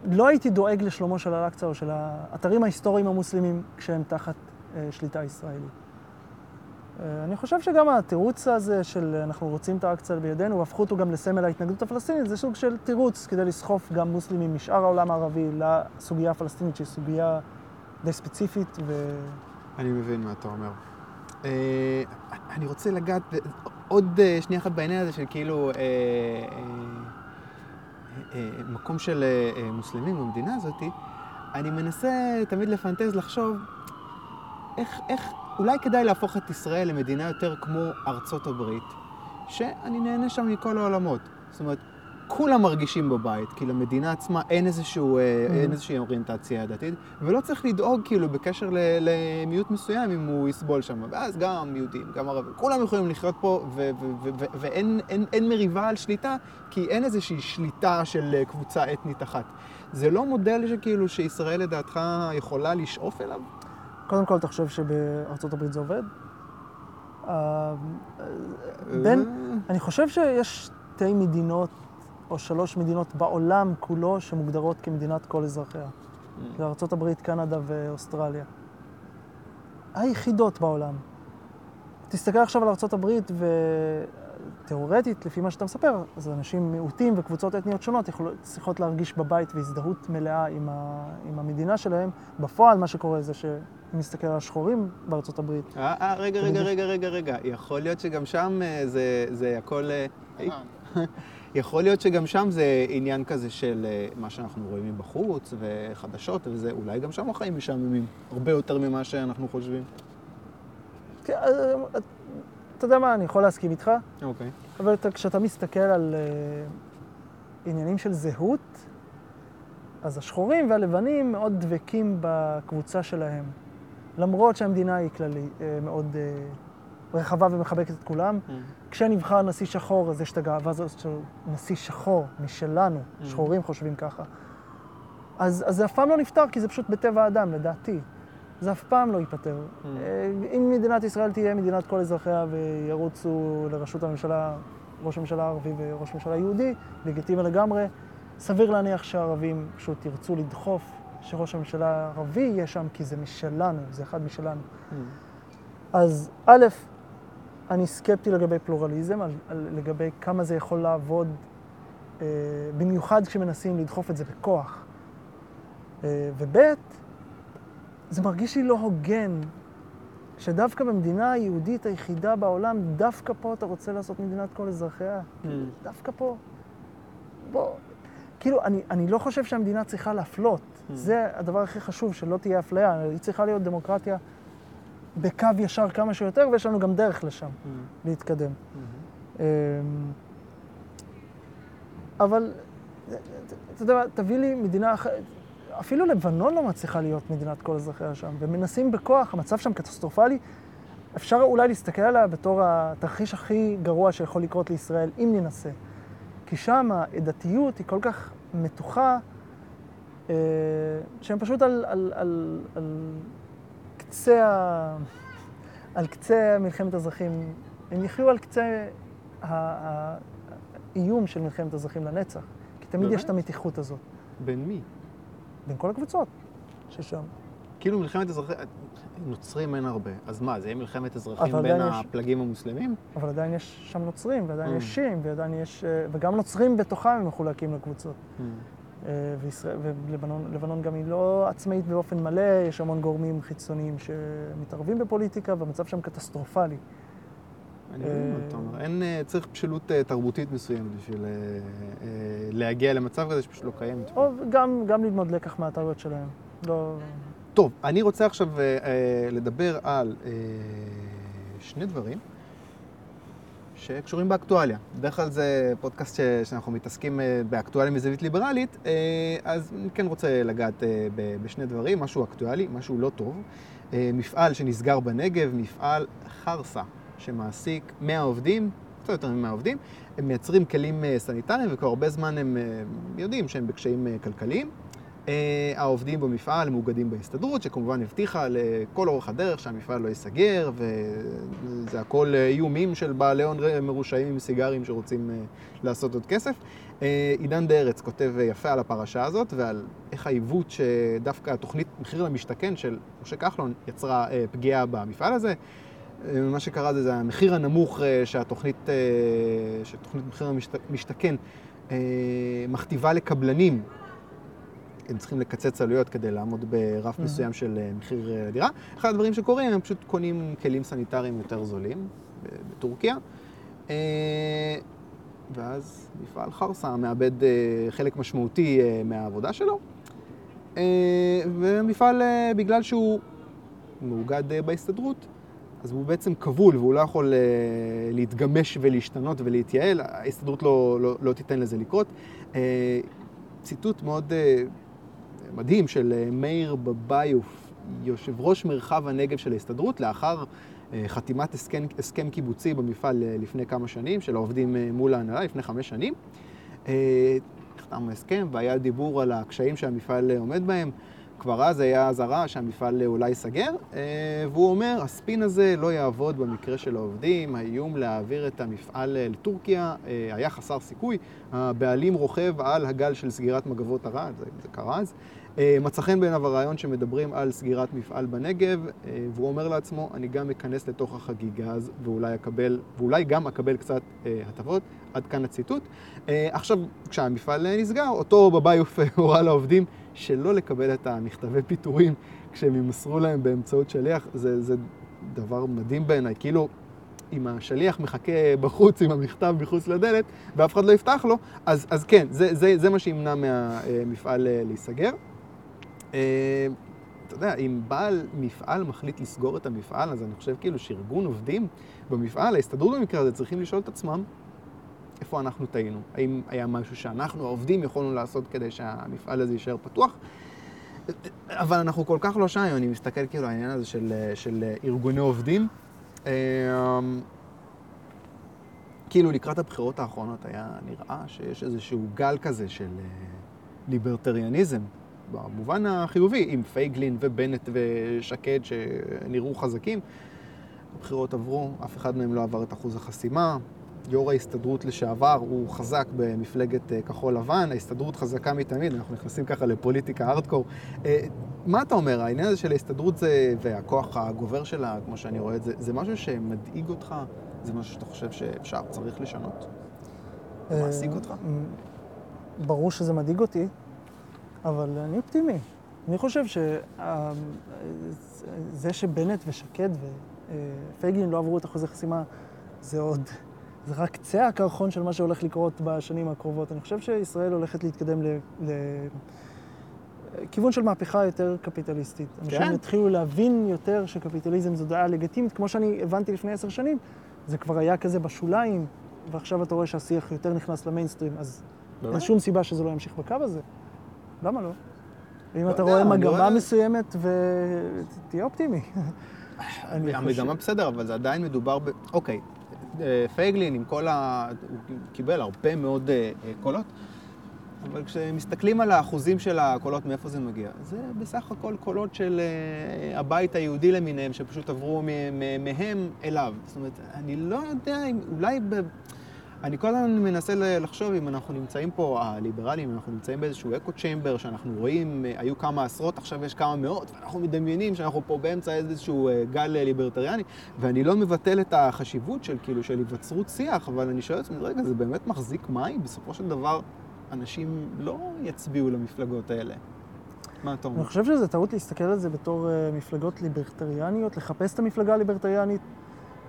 לא הייתי דואג לשלומו של אל-אקצא או של האתרים ההיסטוריים המוסלמים כשהם תחת אה, שליטה ישראלית. אה, אני חושב שגם התירוץ הזה של אנחנו רוצים את האקצא בידינו, והפכו אותו גם לסמל ההתנגדות הפלסטינית, זה סוג של תירוץ כדי לסחוף גם מוסלמים משאר העולם הערבי לסוגיה הפלסטינית, שהיא סוגיה די ספציפית, ו... אני מבין מה אתה אומר. אה, אני רוצה לגעת עוד אה, שנייה אחת בעניין הזה של כאילו אה, אה, אה, מקום של אה, אה, מוסלמים במדינה הזאת. אני מנסה תמיד לפנטז, לחשוב איך, איך אולי כדאי להפוך את ישראל למדינה יותר כמו ארצות הברית, שאני נהנה שם מכל העולמות. זאת אומרת, כולם מרגישים בבית, כי למדינה עצמה אין, איזשהו, אה, אין איזושהי אוריינטציה דתית, ולא צריך לדאוג כאילו בקשר ל, למיעוט מסוים אם הוא יסבול שם. ואז גם יהודים, גם ערבים, כולם יכולים לחיות פה, ו- ו- ו- ו- ואין אין, אין מריבה על שליטה, כי אין איזושהי שליטה של אה, קבוצה אתנית אחת. זה לא מודל שכאילו שישראל לדעתך יכולה לשאוף אליו? קודם כל, חושב שבארצות הברית זה עובד? אה, בין, אני חושב שיש שתי מדינות, או שלוש מדינות בעולם כולו, שמוגדרות כמדינת כל אזרחיה. זה ארצות הברית, קנדה ואוסטרליה. היחידות בעולם. תסתכל עכשיו על ארצות הברית, ותיאורטית, לפי מה שאתה מספר, אז אנשים מיעוטים וקבוצות אתניות שונות יכולות, צריכות להרגיש בבית והזדהות מלאה עם, ה, עם המדינה שלהם. בפועל, מה שקורה זה שאם נסתכל על השחורים בארצות הברית, אה, אה, רגע, רגע, רגע, רגע, רגע. יכול להיות שגם שם אה, זה, זה הכל... [laughs] אה, יכול להיות שגם שם זה עניין כזה של אה, מה שאנחנו רואים מבחוץ וחדשות וזה, אולי גם שם החיים משעממים, הרבה יותר ממה שאנחנו חושבים. כן, אה, אתה יודע מה, אני יכול להסכים איתך, אוקיי. אבל אתה, כשאתה מסתכל על uh, עניינים של זהות, אז השחורים והלבנים מאוד דבקים בקבוצה שלהם. למרות שהמדינה היא כללי, uh, מאוד uh, רחבה ומחבקת את כולם. כשנבחר נשיא שחור, אז יש את הגאווה הזאת של נשיא שחור, משלנו, שחורים חושבים ככה. אז, אז זה אף פעם לא נפתר, כי זה פשוט בטבע האדם, לדעתי. זה אף פעם לא ייפתר. אה, אם מדינת ישראל תהיה מדינת כל אזרחיה וירוצו לראשות הממשלה, ראש הממשלה הערבי וראש הממשלה היהודי, לגיטימי לגמרי, סביר להניח שהערבים פשוט ירצו לדחוף שראש הממשלה הערבי יהיה שם, כי זה משלנו, זה אחד משלנו. אז א', אני סקפטי לגבי פלורליזם, על, על, לגבי כמה זה יכול לעבוד, אה, במיוחד כשמנסים לדחוף את זה בכוח. אה, וב', זה מרגיש לי לא הוגן, שדווקא במדינה היהודית היחידה בעולם, דווקא פה אתה רוצה לעשות מדינת כל אזרחיה. דווקא פה. בוא. כאילו, אני, אני לא חושב שהמדינה צריכה להפלות. זה הדבר הכי חשוב, שלא תהיה אפליה. היא צריכה להיות דמוקרטיה בקו ישר כמה שיותר, ויש לנו גם דרך לשם, להתקדם. אמ, אבל, אתה יודע מה, תביא לי מדינה אחרת. אפילו לבנון לא מצליחה להיות מדינת כל אזרחיה שם, ומנסים בכוח, המצב שם קטסטרופלי. אפשר אולי להסתכל עליה בתור התרחיש הכי גרוע שיכול לקרות לישראל, אם ננסה. כי שם העדתיות היא כל כך מתוחה, אה, שהם פשוט על, על, על, על קצה ה... על קצה מלחמת אזרחים, הם יחיו על קצה האיום של מלחמת אזרחים לנצח. כי תמיד באמת? יש את המתיחות הזאת, בין מי? בין כל הקבוצות ששם. כאילו מלחמת אזרחים, נוצרים אין הרבה. אז מה, זה יהיה מלחמת אזרחים בין יש- הפלגים המוסלמים? אבל עדיין יש שם נוצרים, ועדיין Mm. יש שיעים, ועדיין יש... אה, וגם נוצרים בתוכם הם מחולקים לקבוצות. אה, וישראל, ולבנון לבנון גם היא לא עצמאית באופן מלא, יש המון גורמים חיצוניים שמתערבים בפוליטיקה, והמצב שם קטסטרופלי. אני מבין מה אה, אתה אומר. אין, אה, צריך בשלות אה, תרבותית מסוימת בשביל אה, אה, להגיע למצב כזה שפשוט לא קיימת. או גם, גם ללמוד לקח מהטעויות שלהם. לא... טוב, אני רוצה עכשיו אה, אה, לדבר על אה, שני דברים שקשורים באקטואליה. בדרך כלל זה פודקאסט ש, שאנחנו מתעסקים אה, באקטואליה מזווית ליברלית, אה, אז אני כן רוצה לגעת אה, בשני דברים, משהו אקטואלי, משהו לא טוב. מפעל שנסגר בנגב, מפעל חרסה, שמעסיק 100 עובדים, קצת יותר מ-100 עובדים, הם מייצרים כלים סניטריים וכבר הרבה זמן הם יודעים שהם בקשיים כלכליים. אה, העובדים במפעל מאוגדים בהסתדרות, שכמובן הבטיחה לכל אורך הדרך שהמפעל לא ייסגר, וזה הכל אה, איומים של בעלי הון מרושעים עם סיגרים שרוצים אה, לעשות עוד כסף. אה, עידן דה ארץ כותב אה, יפה על הפרשה הזאת ועל איך העיוות שדווקא התוכנית מחיר למשתכן של משה כחלון יצרה פגיעה במפעל הזה. מה שקרה זה, זה המחיר הנמוך שהתוכנית, שתוכנית מחיר למשתכן מכתיבה לקבלנים הם צריכים לקצץ עלויות כדי לעמוד ברף Mhm. מסוים של אה, מחיר אה, דירה. אחד הדברים שקורים, הם פשוט קונים כלים סניטריים יותר זולים ב- בטורקיה, אה, ואז מפעל חרסה מאבד אה, חלק משמעותי אה, מהעבודה שלו, אה, ומפעל, אה, בגלל שהוא מאוגד אה, בהסתדרות, אז הוא בעצם כבול והוא לא יכול אה, להתגמש ולהשתנות ולהתייעל, ההסתדרות לא, לא, לא תיתן לזה לקרות. אה, ציטוט מאוד אה, מדהים של אה, מאיר בביוף, יושב ראש מרחב הנגב של ההסתדרות, לאחר אה, חתימת הסכם, הסכם קיבוצי במפעל אה, לפני כמה שנים, של העובדים מול ההנהלה, לפני חמש שנים. נחתם ההסכם והיה דיבור על הקשיים שהמפעל עומד בהם. כבר אז היה אזהרה שהמפעל אולי ייסגר, והוא אומר, הספין הזה לא יעבוד במקרה של העובדים, האיום להעביר את המפעל לטורקיה היה חסר סיכוי, הבעלים רוכב על הגל של סגירת מגבות ערד, זה, זה קרה אז. אה, מצא חן בעיניו הרעיון שמדברים על סגירת מפעל בנגב, אה, והוא אומר לעצמו, אני גם אכנס לתוך החגיגה הזו, ואולי אקבל, ואולי גם אקבל קצת אה, הטבות. עד כאן הציטוט. עכשיו, כשהמפעל נסגר, אותו בביוף [laughs] הורה לעובדים שלא לקבל את המכתבי פיטורים כשהם ימסרו להם באמצעות שליח. זה, זה דבר מדהים בעיניי. כאילו, אם השליח מחכה בחוץ עם המכתב מחוץ לדלת ואף אחד לא יפתח לו, אז, אז כן, זה, זה, זה מה שימנע מהמפעל להיסגר. אה, אתה יודע, אם בעל מפעל מחליט לסגור את המפעל, אז אני חושב כאילו שארגון עובדים במפעל, ההסתדרות במקרה הזה, צריכים לשאול את עצמם איפה אנחנו טעינו. האם היה משהו שאנחנו, העובדים, יכולנו לעשות כדי שהמפעל הזה יישאר פתוח? אבל אנחנו כל כך לא שם, אני מסתכל כאילו על העניין הזה של, של ארגוני עובדים. אה, כאילו לקראת הבחירות האחרונות היה נראה שיש איזשהו גל כזה של אה, ליברטריאניזם, במובן החיובי, עם פייגלין ובנט ושקד שנראו חזקים. הבחירות עברו, אף אחד מהם לא עבר את אחוז החסימה. יו"ר ההסתדרות לשעבר הוא חזק במפלגת אה, כחול לבן, ההסתדרות חזקה מתמיד, אנחנו נכנסים ככה לפוליטיקה הארדקור. אה, מה אתה אומר, העניין הזה של ההסתדרות זה, והכוח הגובר שלה, כמו שאני רואה את זה, זה משהו שמדאיג אותך? זה משהו שאתה חושב שאפשר, צריך לשנות? זה מעסיק אותך? אה, ברור שזה מדאיג אותי, אבל אני אופטימי. אני חושב שזה שבנט ושקד ופייגלין לא עברו את אחוזי חסימה, זה עוד, זה רק קצה הקרחון של מה שהולך לקרות בשנים הקרובות. אני חושב שישראל הולכת להתקדם לכיוון של מהפכה יותר קפיטליסטית. אנשים כן? יתחילו להבין יותר שקפיטליזם זו דעה לגיטימית, כמו שאני הבנתי לפני עשר שנים, זה כבר היה כזה בשוליים, ועכשיו אתה רואה שהשיח יותר נכנס למיינסטרים, אז אין באמת? שום סיבה שזה לא ימשיך בקו הזה. למה לא? אם לא אתה רואה מגמה מסוימת, ותהיה אופטימי. [laughs] המגמה בסדר, אבל זה עדיין מדובר ב... אוקיי, אה, פייגלין עם כל ה... הוא קיבל הרבה מאוד אה, אה, קולות, אבל כשמסתכלים על האחוזים של הקולות, מאיפה זה מגיע? זה בסך הכל קולות של הבית היהודי למיניהם, שפשוט עברו מהם אליו. זאת אומרת, אני לא יודע אם... אולי ב... אני כל הזמן מנסה לחשוב אם אנחנו נמצאים פה, הליברלים, אם אנחנו נמצאים באיזשהו אקו צ'יימבר, שאנחנו רואים, אה, היו כמה עשרות, עכשיו יש כמה מאות, ואנחנו מדמיינים שאנחנו פה באמצע איזשהו אה, גל אה, ליברטריאני, ואני לא מבטל את החשיבות של כאילו, של היווצרות שיח, אבל אני שואל את עצמי, רגע, זה באמת מחזיק מים? בסופו של דבר, אנשים לא יצביעו למפלגות האלה. מה אתה אומר? אני חושב שזה טעות להסתכל על זה בתור מפלגות ליברטריאניות, לחפש את המפלגה הליברטריאנית,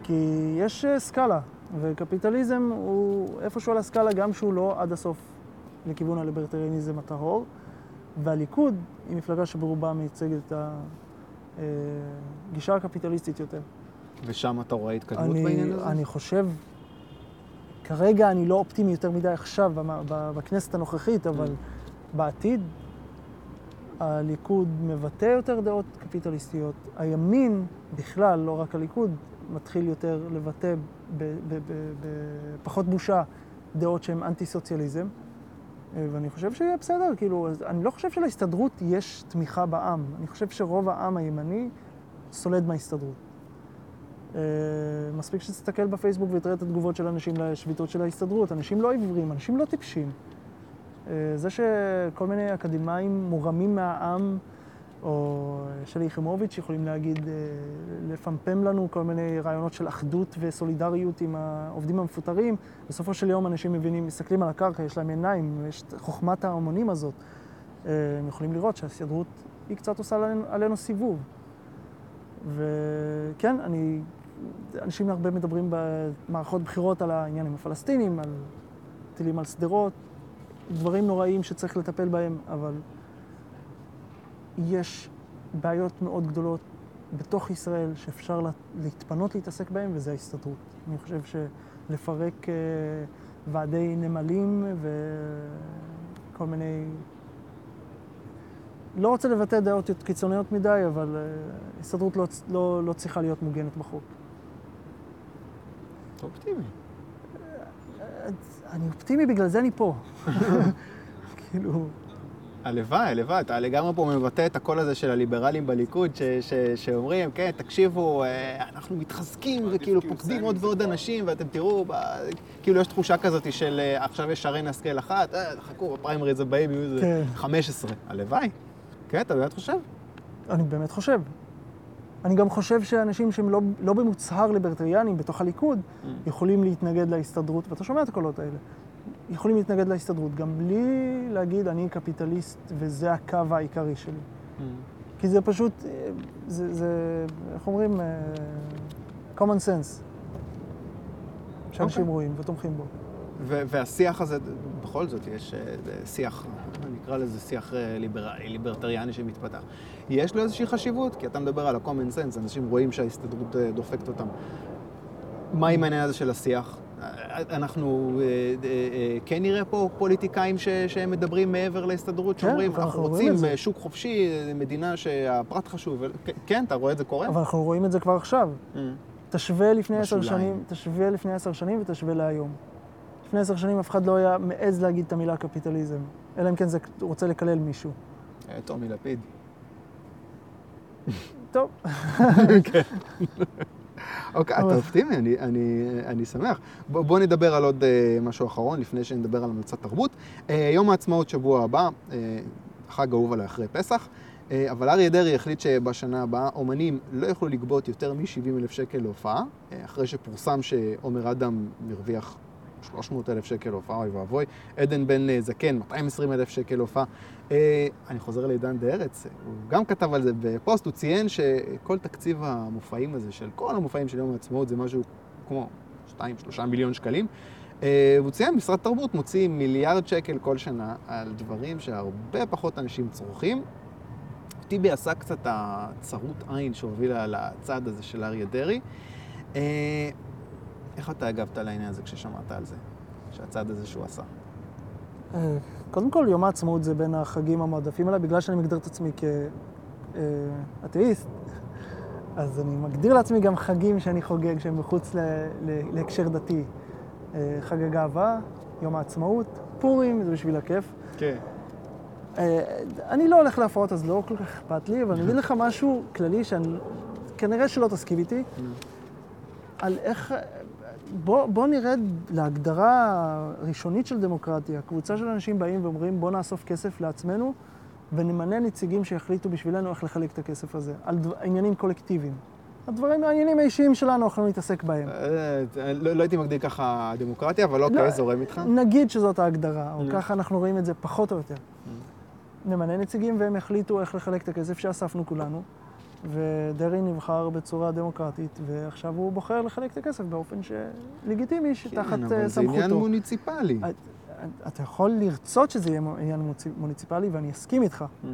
כי יש סקאלה, וקפיטליזם הוא איפשהו על הסקאלה, גם שהוא לא עד הסוף לכיוון הליברטריאניזם הטהור, והליכוד היא מפלגה שברובה מייצגת את הגישה הקפיטליסטית יותר. ושם אתה רואה התקדמות בעניין אני, הזה? אני חושב, כרגע אני לא אופטימי יותר מדי עכשיו בכנסת הנוכחית, אבל Mm. בעתיד הליכוד מבטא יותר דעות קפיטליסטיות. הימין בכלל, לא רק הליכוד, מתחיל יותר לבטא בפחות בושה דעות שהן אנטי-סוציאליזם. אה, ואני חושב שיהיה בסדר, כאילו, אני לא חושב שלהסתדרות יש תמיכה בעם. אני חושב שרוב העם הימני סולד מההסתדרות. אה, מספיק שתסתכל בפייסבוק ותראה את התגובות של אנשים לשביתות של ההסתדרות. אנשים לא עיוורים, אנשים לא טיפשים. אה, זה שכל מיני אקדמאים מורמים מהעם, או שלי יחימוביץ' יכולים להגיד, אה, לפמפם לנו כל מיני רעיונות של אחדות וסולידריות עם העובדים המפוטרים. בסופו של יום אנשים מבינים, מסתכלים על הקרקע, יש להם עיניים, יש חוכמת ההמונים הזאת. אה, הם יכולים לראות שההסתדרות היא קצת עושה עלינו, עלינו סיבוב. וכן, אני, אנשים הרבה מדברים במערכות בחירות על העניין עם הפלסטינים, על טילים על שדרות, דברים נוראים שצריך לטפל בהם, אבל יש בעיות מאוד גדולות בתוך ישראל שאפשר לה- להתפנות להתעסק בהן, וזה ההסתדרות. אני חושב שלפרק אה, ועדי נמלים וכל מיני... לא רוצה לבטא דעות קיצוניות מדי, אבל אה, ההסתדרות לא, לא, לא צריכה להיות מוגנת בחוק. אתה אופטימי. אני אופטימי, בגלל זה אני פה. [laughs] כאילו... הלוואי, הלוואי, אתה לגמרי פה מבטא את הקול הזה של הליברלים בליכוד, ש- ש- שאומרים, כן, תקשיבו, אה, אנחנו מתחזקים וכאילו פוקדים עוד ועוד אנשים, ואתם תראו, ב- כאילו יש תחושה כזאת של אה, עכשיו יש שרן השכל אחת, אה, חכו, בפריימריז הבאים יהיו איזה כן. 15. הלוואי. כן, אתה באמת חושב? אני באמת חושב. אני גם חושב שאנשים שהם לא, לא במוצהר ליברטריאנים בתוך הליכוד, יכולים להתנגד להסתדרות, ואתה שומע את הקולות האלה, יכולים להתנגד להסתדרות, גם בלי להגיד אני קפיטליסט וזה הקו העיקרי שלי. כי זה פשוט, אה, זה, זה איך אומרים? אה, common sense. שאנשים אוקיי. רואים ותומכים בו. ו- והשיח הזה, בכל זאת, יש אה, שיח, נקרא לזה שיח ליברלי, ליברטריאני שמתפתח. יש לו איזושהי חשיבות, כי אתה מדבר על ה-common sense, אנשים רואים שההסתדרות דופקת אותם. מה עם העניין הזה של השיח? אנחנו אה, אה, אה, כן נראה פה פוליטיקאים ש- שהם מדברים מעבר להסתדרות, כן, שאומרים, אנחנו רוצים את זה." אה, שוק חופשי, מדינה שהפרט חשוב. כן, כן, אתה רואה את זה קורה? אבל אנחנו רואים את זה כבר עכשיו. Mm. תשווה לפני עשר. שנים, תשווה לפני עשר שנים ותשווה להיום. לפני עשר שנים אף אחד לא היה מעז להגיד את המילה קפיטליזם, אלא אם כן זה רוצה לקלל מישהו. טומי לפיד. טוב, [laughs] [laughs] אוקיי, אתה אופטימי, אני, אני, אני שמח. בוא, בוא נדבר על עוד אה, משהו אחרון, לפני שנדבר על המלצת תרבות. אה, יום העצמאות שבוע הבא, אה, חג אהוב עליי אחרי פסח, אבל אריה דרעי החליט שבשנה הבאה אומנים לא יוכלו לגבות יותר מ-70 אלף שקל להופעה, אחרי שפורסם שעומר אדם הרוויח 300 אלף שקל להופעה, אוי ואבוי. עדן בן אה, זקן, 220 אלף שקל להופעה. אה, אני חוזר לעידן דה ארץ, הוא גם כתב על זה בפוסט, הוא ציין שכל תקציב המופעים הזה, של כל המופעים של יום העצמאות, זה משהו כמו 2-3 מיליון שקלים. אה, והוא ציין, משרד תרבות מוציא מיליארד שקל כל שנה על דברים שהרבה פחות אנשים צורכים. טיבי עשה קצת הצרות עין שהובילה לצעד הזה של אריה דרעי. אה, איך אתה הגבת לעניין הזה כששמעת על זה? שהצעד הזה שהוא עשה? אה, קודם כל, יום העצמאות זה בין החגים המועדפים עליי, בגלל שאני מגדיר את עצמי כאתאיסט, אז אני מגדיר לעצמי גם חגים שאני חוגג שהם מחוץ להקשר דתי. אה, חג הגאווה, יום העצמאות, פורים, זה בשביל הכיף. כן. אה, אני לא הולך להפרעות, אז לא כל כך אכפת לי, אבל אני אגיד לך משהו כללי שאני... כנראה שלא תסכים איתי, על איך... בוא, בוא נרד להגדרה ראשונית של דמוקרטיה. קבוצה של אנשים באים ואומרים, בוא נאסוף כסף לעצמנו ונמנה נציגים שיחליטו בשבילנו איך לחלק את הכסף הזה, על דבר, עניינים קולקטיביים. הדברים, העניינים האישיים שלנו, אנחנו נתעסק בהם. אה, לא לא הייתי מגדיר ככה דמוקרטיה, אבל לא, אוקיי, זורם איתך. נגיד שזאת ההגדרה, או Mm. ככה אנחנו רואים את זה פחות או יותר. נמנה נציגים והם יחליטו איך לחלק את הכסף שאספנו כולנו, ודרעי נבחר בצורה דמוקרטית, ועכשיו הוא בוחר לחלק את הכסף באופן לגיטימי, שתחת כן, אה, אבל זה עניין סמכותו. מוניציפלי. את- אתה יכול לרצות שזה יהיה עניין מוניציפלי, ואני אסכים איתך. Mm.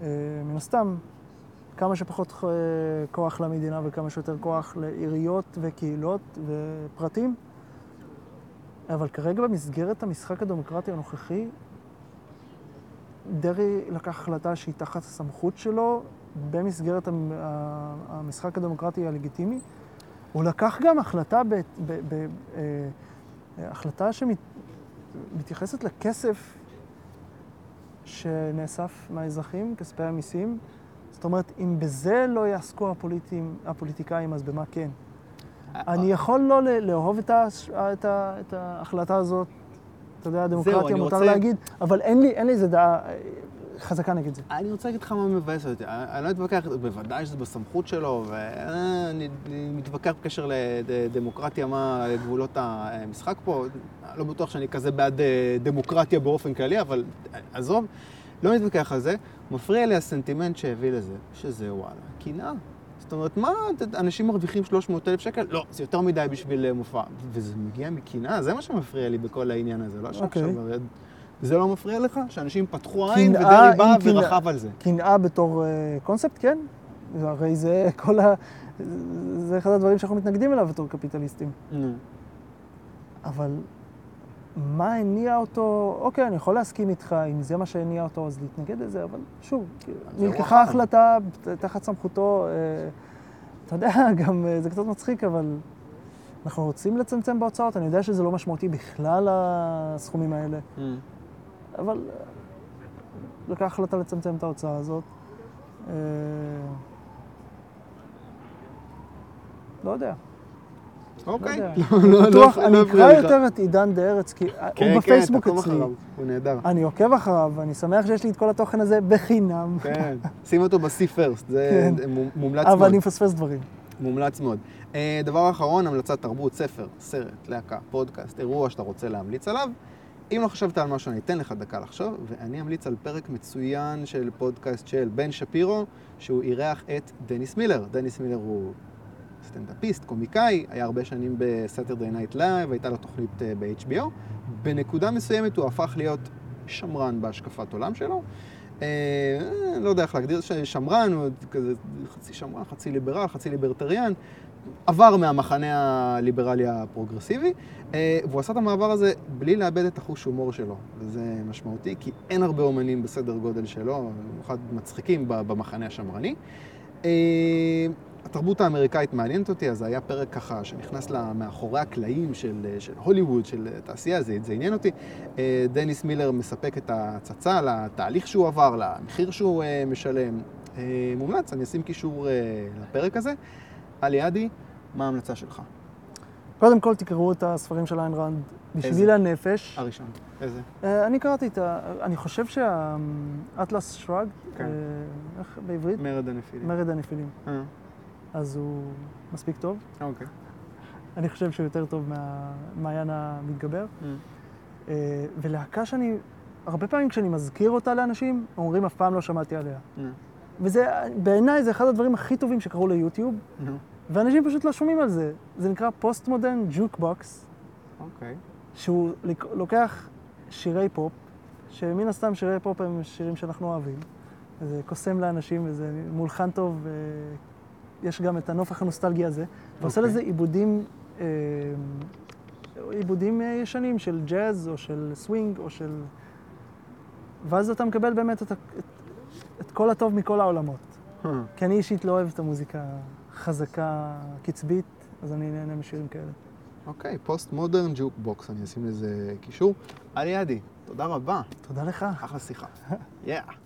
אה, מן הסתם, כמה שפחות אה, כוח למדינה וכמה שיותר כוח לעיריות וקהילות ופרטים. אבל כרגע במסגרת המשחק הדמוקרטי הנוכחי, דרעי לקח החלטה שהיא תחת הסמכות שלו במסגרת המ- ה- המשחק הדמוקרטי הלגיטימי. הוא לקח גם החלטה, ב, ב, ב, אה, החלטה שמתייחסת לכסף שנאסף מהאזרחים, כספי המיסים. זאת אומרת, אם בזה לא יעסקו הפוליטים, הפוליטיקאים, אז במה כן? אני יכול לא לאהוב את, הש- את, ה, את ההחלטה הזאת, אתה יודע, דמוקרטיה, אני מותר רוצה- להגיד, אבל אין לי, אין לי איזה דעה חזקה נגד זה. אני רוצה להגיד לך מה מבאס אותי. אני לא מתווכח, בוודאי שזה בסמכות שלו, ואני אני מתווכח בקשר לדמוקרטיה, מה גבולות המשחק פה. לא בטוח שאני כזה בעד אה, דמוקרטיה באופן כללי, אבל אה, עזוב, לא מתווכח על זה. מפריע לי הסנטימנט שהביא לזה, שזה וואלה, קנאה. זאת אומרת, מה, אנשים מרוויחים 300 אלף שקל? לא, זה יותר מדי בשביל אה, מופע. וזה מגיע מקנאה, זה מה שמפריע לי בכל העניין הזה. לא אוקיי. שעכשיו... זה לא מפריע לך? שאנשים פתחו עין עם קנאה. ורכב על זה. קנאה בתור אה, קונספט, כן. הרי זה כל ה... זה אחד הדברים שאנחנו מתנגדים אליו בתור קפיטליסטים. אבל מה הניע אותו, אוקיי, אני יכול להסכים איתך, אם זה מה שהניע אותו, אז להתנגד לזה, אבל שוב, זה נלקחה. החלטה תחת סמכותו, אה, אתה יודע, [laughs] גם אה, זה קצת מצחיק, אבל אנחנו רוצים לצמצם בהוצאות, אני יודע שזה לא משמעותי בכלל הסכומים האלה, אבל אה, לקח החלטה לצמצם את ההוצאה הזאת. אה, לא יודע. אוקיי. לא, לא, לא, אני אקרא. יותר את עידן דה ארץ, כי כן, הוא בפייסבוק כן, תעקוב אצלי. אחריו, הוא נהדר. אני עוקב אחריו, ואני שמח שיש לי את כל התוכן הזה בחינם. כן, שים אותו ב-see first, זה כן. מומלץ אבל מאוד. אני מפספס דברים. מומלץ מאוד. אה, דבר אחרון, המלצת תרבות, ספר, סרט, להקה, פודקאסט, אירוע שאתה רוצה להמליץ עליו. אם לא חשבת על משהו, אני אתן לך דקה לחשוב, ואני אמליץ על פרק מצוין של פודקאסט של בן שפירו, שהוא אירח את דניס מילר. דניס מילר הוא סטנדאפיסט, קומיקאי, היה הרבה שנים ב Saturday Night Live, הייתה לו תוכנית אה, ב-HBO. בנקודה מסוימת הוא הפך להיות שמרן בהשקפת עולם שלו. אה, לא יודע איך להגדיר, שמרן, הוא כזה חצי שמרן, חצי ליברל, חצי ליברטריאן. עבר מהמחנה הליברלי הפרוגרסיבי, אה, והוא עשה את המעבר הזה בלי לאבד את החוש הומור שלו, וזה משמעותי, כי אין הרבה אומנים בסדר גודל שלו, במיוחד מצחיקים במחנה השמרני. אה, התרבות האמריקאית מעניינת אותי, אז זה היה פרק ככה שנכנס לה מאחורי הקלעים של, של הוליווד, של תעשייה, זה, זה עניין אותי. אה, דניס מילר מספק את ההצצה לתהליך שהוא עבר, למחיר שהוא אה, משלם. אה, מומלץ, אני אשים קישור אה, לפרק הזה. עלי מה ההמלצה שלך? קודם כל תקראו את הספרים של איין ראנד, בשביל איזה? הנפש. הראשון. איזה? אה, אני קראתי את ה... אני חושב שהאטלס שרג, כן. איך בעברית? מרד הנפילים. מרד הנפילים. אה, אז הוא מספיק טוב. אוקיי. אני חושב שהוא יותר טוב מהמעיין המתגבר. אה, אה, ולהקה שאני, הרבה פעמים כשאני מזכיר אותה לאנשים, אומרים אף פעם לא שמעתי עליה. אה, וזה, בעיניי זה אחד הדברים הכי טובים שקרו ליוטיוב, נו, ואנשים פשוט לא שומעים על זה. זה נקרא Postmodern Jukebox, אוקיי. שהוא לוקח שירי פופ, שמן הסתם שירי פופ הם שירים שאנחנו אוהבים. זה קוסם לאנשים וזה מולחן טוב, ויש גם את הנופח הנוסטלגי הזה. ועושה אוקיי. לזה עיבודים, אה, עיבודים אה, ישנים של ג'אז או של סווינג או של ואז אתה מקבל באמת את, את, כל הטוב מכל העולמות. כי אני אישית לא אוהב את המוזיקה חזקה, קצבית, אז אני נהנה משירים כאלה. אוקיי, Postmodern Jukebox, אני אשים לזה קישור. עלי עדי, תודה רבה, תודה לך. אחלה שיחה. יאה.